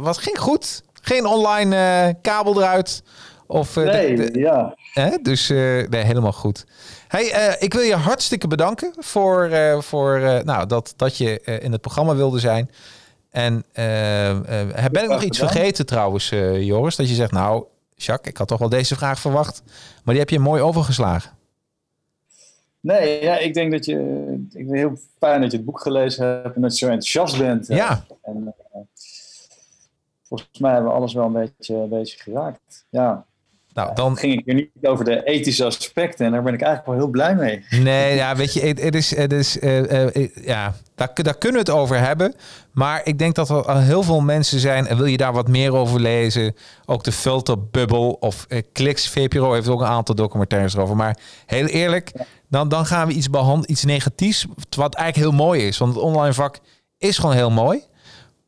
was, ging goed geen online uh, kabel eruit. Of, uh, nee, de, de, ja. Hè? Dus uh, nee, helemaal goed. Hey, ik wil je hartstikke bedanken voor, voor nou, dat, dat je in het programma wilde zijn. En ben ik nog iets vergeten trouwens, Joris? Dat je zegt, nou, Jacques, ik had toch wel deze vraag verwacht. Maar die heb je mooi overgeslagen. Nee, ja, ik denk dat je. Ik ben heel fijn dat je het boek gelezen hebt en dat je zo enthousiast bent. Ja. En, volgens mij hebben we alles wel een beetje, een beetje geraakt. Ja. Nou, dan ging ik hier niet over de ethische aspecten en daar ben ik eigenlijk wel heel blij mee. Nee, ja, weet je, het, is, het is uh, uh, ja, daar, daar kunnen we het over hebben. Maar ik denk dat er al heel veel mensen zijn en wil je daar wat meer over lezen, ook de filterbubble of uh, Kliks VPRO heeft ook een aantal documentaires erover. Maar heel eerlijk, dan, dan gaan we iets behandelen, iets negatiefs, wat eigenlijk heel mooi is. Want het online vak is gewoon heel mooi.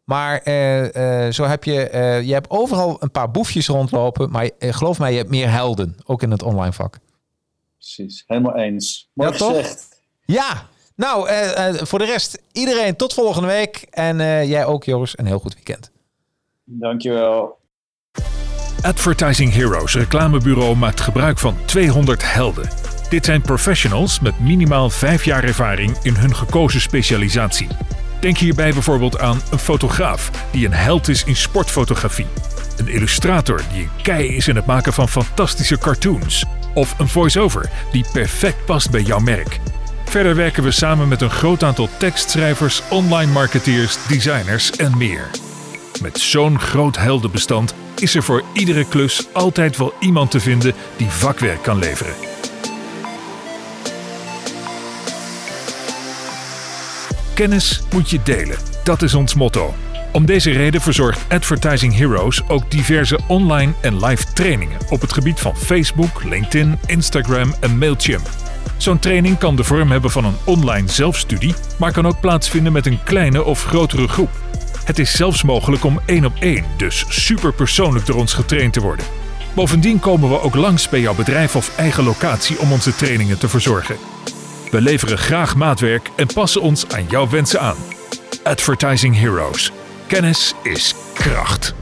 Maar uh, uh, zo heb je, uh, je hebt overal een paar boefjes rondlopen. Maar geloof mij, je hebt meer helden. Ook in het online vak. Precies, helemaal eens. Mooi ja, gezegd. Toch? Ja, nou, voor de rest, iedereen tot volgende week. En jij ook, Joris, een heel goed weekend. Dankjewel. Advertising Heroes reclamebureau maakt gebruik van 200 helden. Dit zijn professionals met minimaal 5 jaar ervaring in hun gekozen specialisatie. Denk hierbij bijvoorbeeld aan een fotograaf die een held is in sportfotografie. Een illustrator die een kei is in het maken van fantastische cartoons. Of een voice-over die perfect past bij jouw merk. Verder werken we samen met een groot aantal tekstschrijvers, online marketeers, designers en meer. Met zo'n groot heldenbestand is er voor iedere klus altijd wel iemand te vinden die vakwerk kan leveren. Kennis moet je delen. Dat is ons motto. Om deze reden verzorgt Advertising Heroes ook diverse online en live trainingen op het gebied van Facebook, LinkedIn, Instagram en Mailchimp. Zo'n training kan de vorm hebben van een online zelfstudie, maar kan ook plaatsvinden met een kleine of grotere groep. Het is zelfs mogelijk om één op één, dus super persoonlijk door ons getraind te worden. Bovendien komen we ook langs bij jouw bedrijf of eigen locatie om onze trainingen te verzorgen. We leveren graag maatwerk en passen ons aan jouw wensen aan. Advertising Heroes. Kennis is kracht.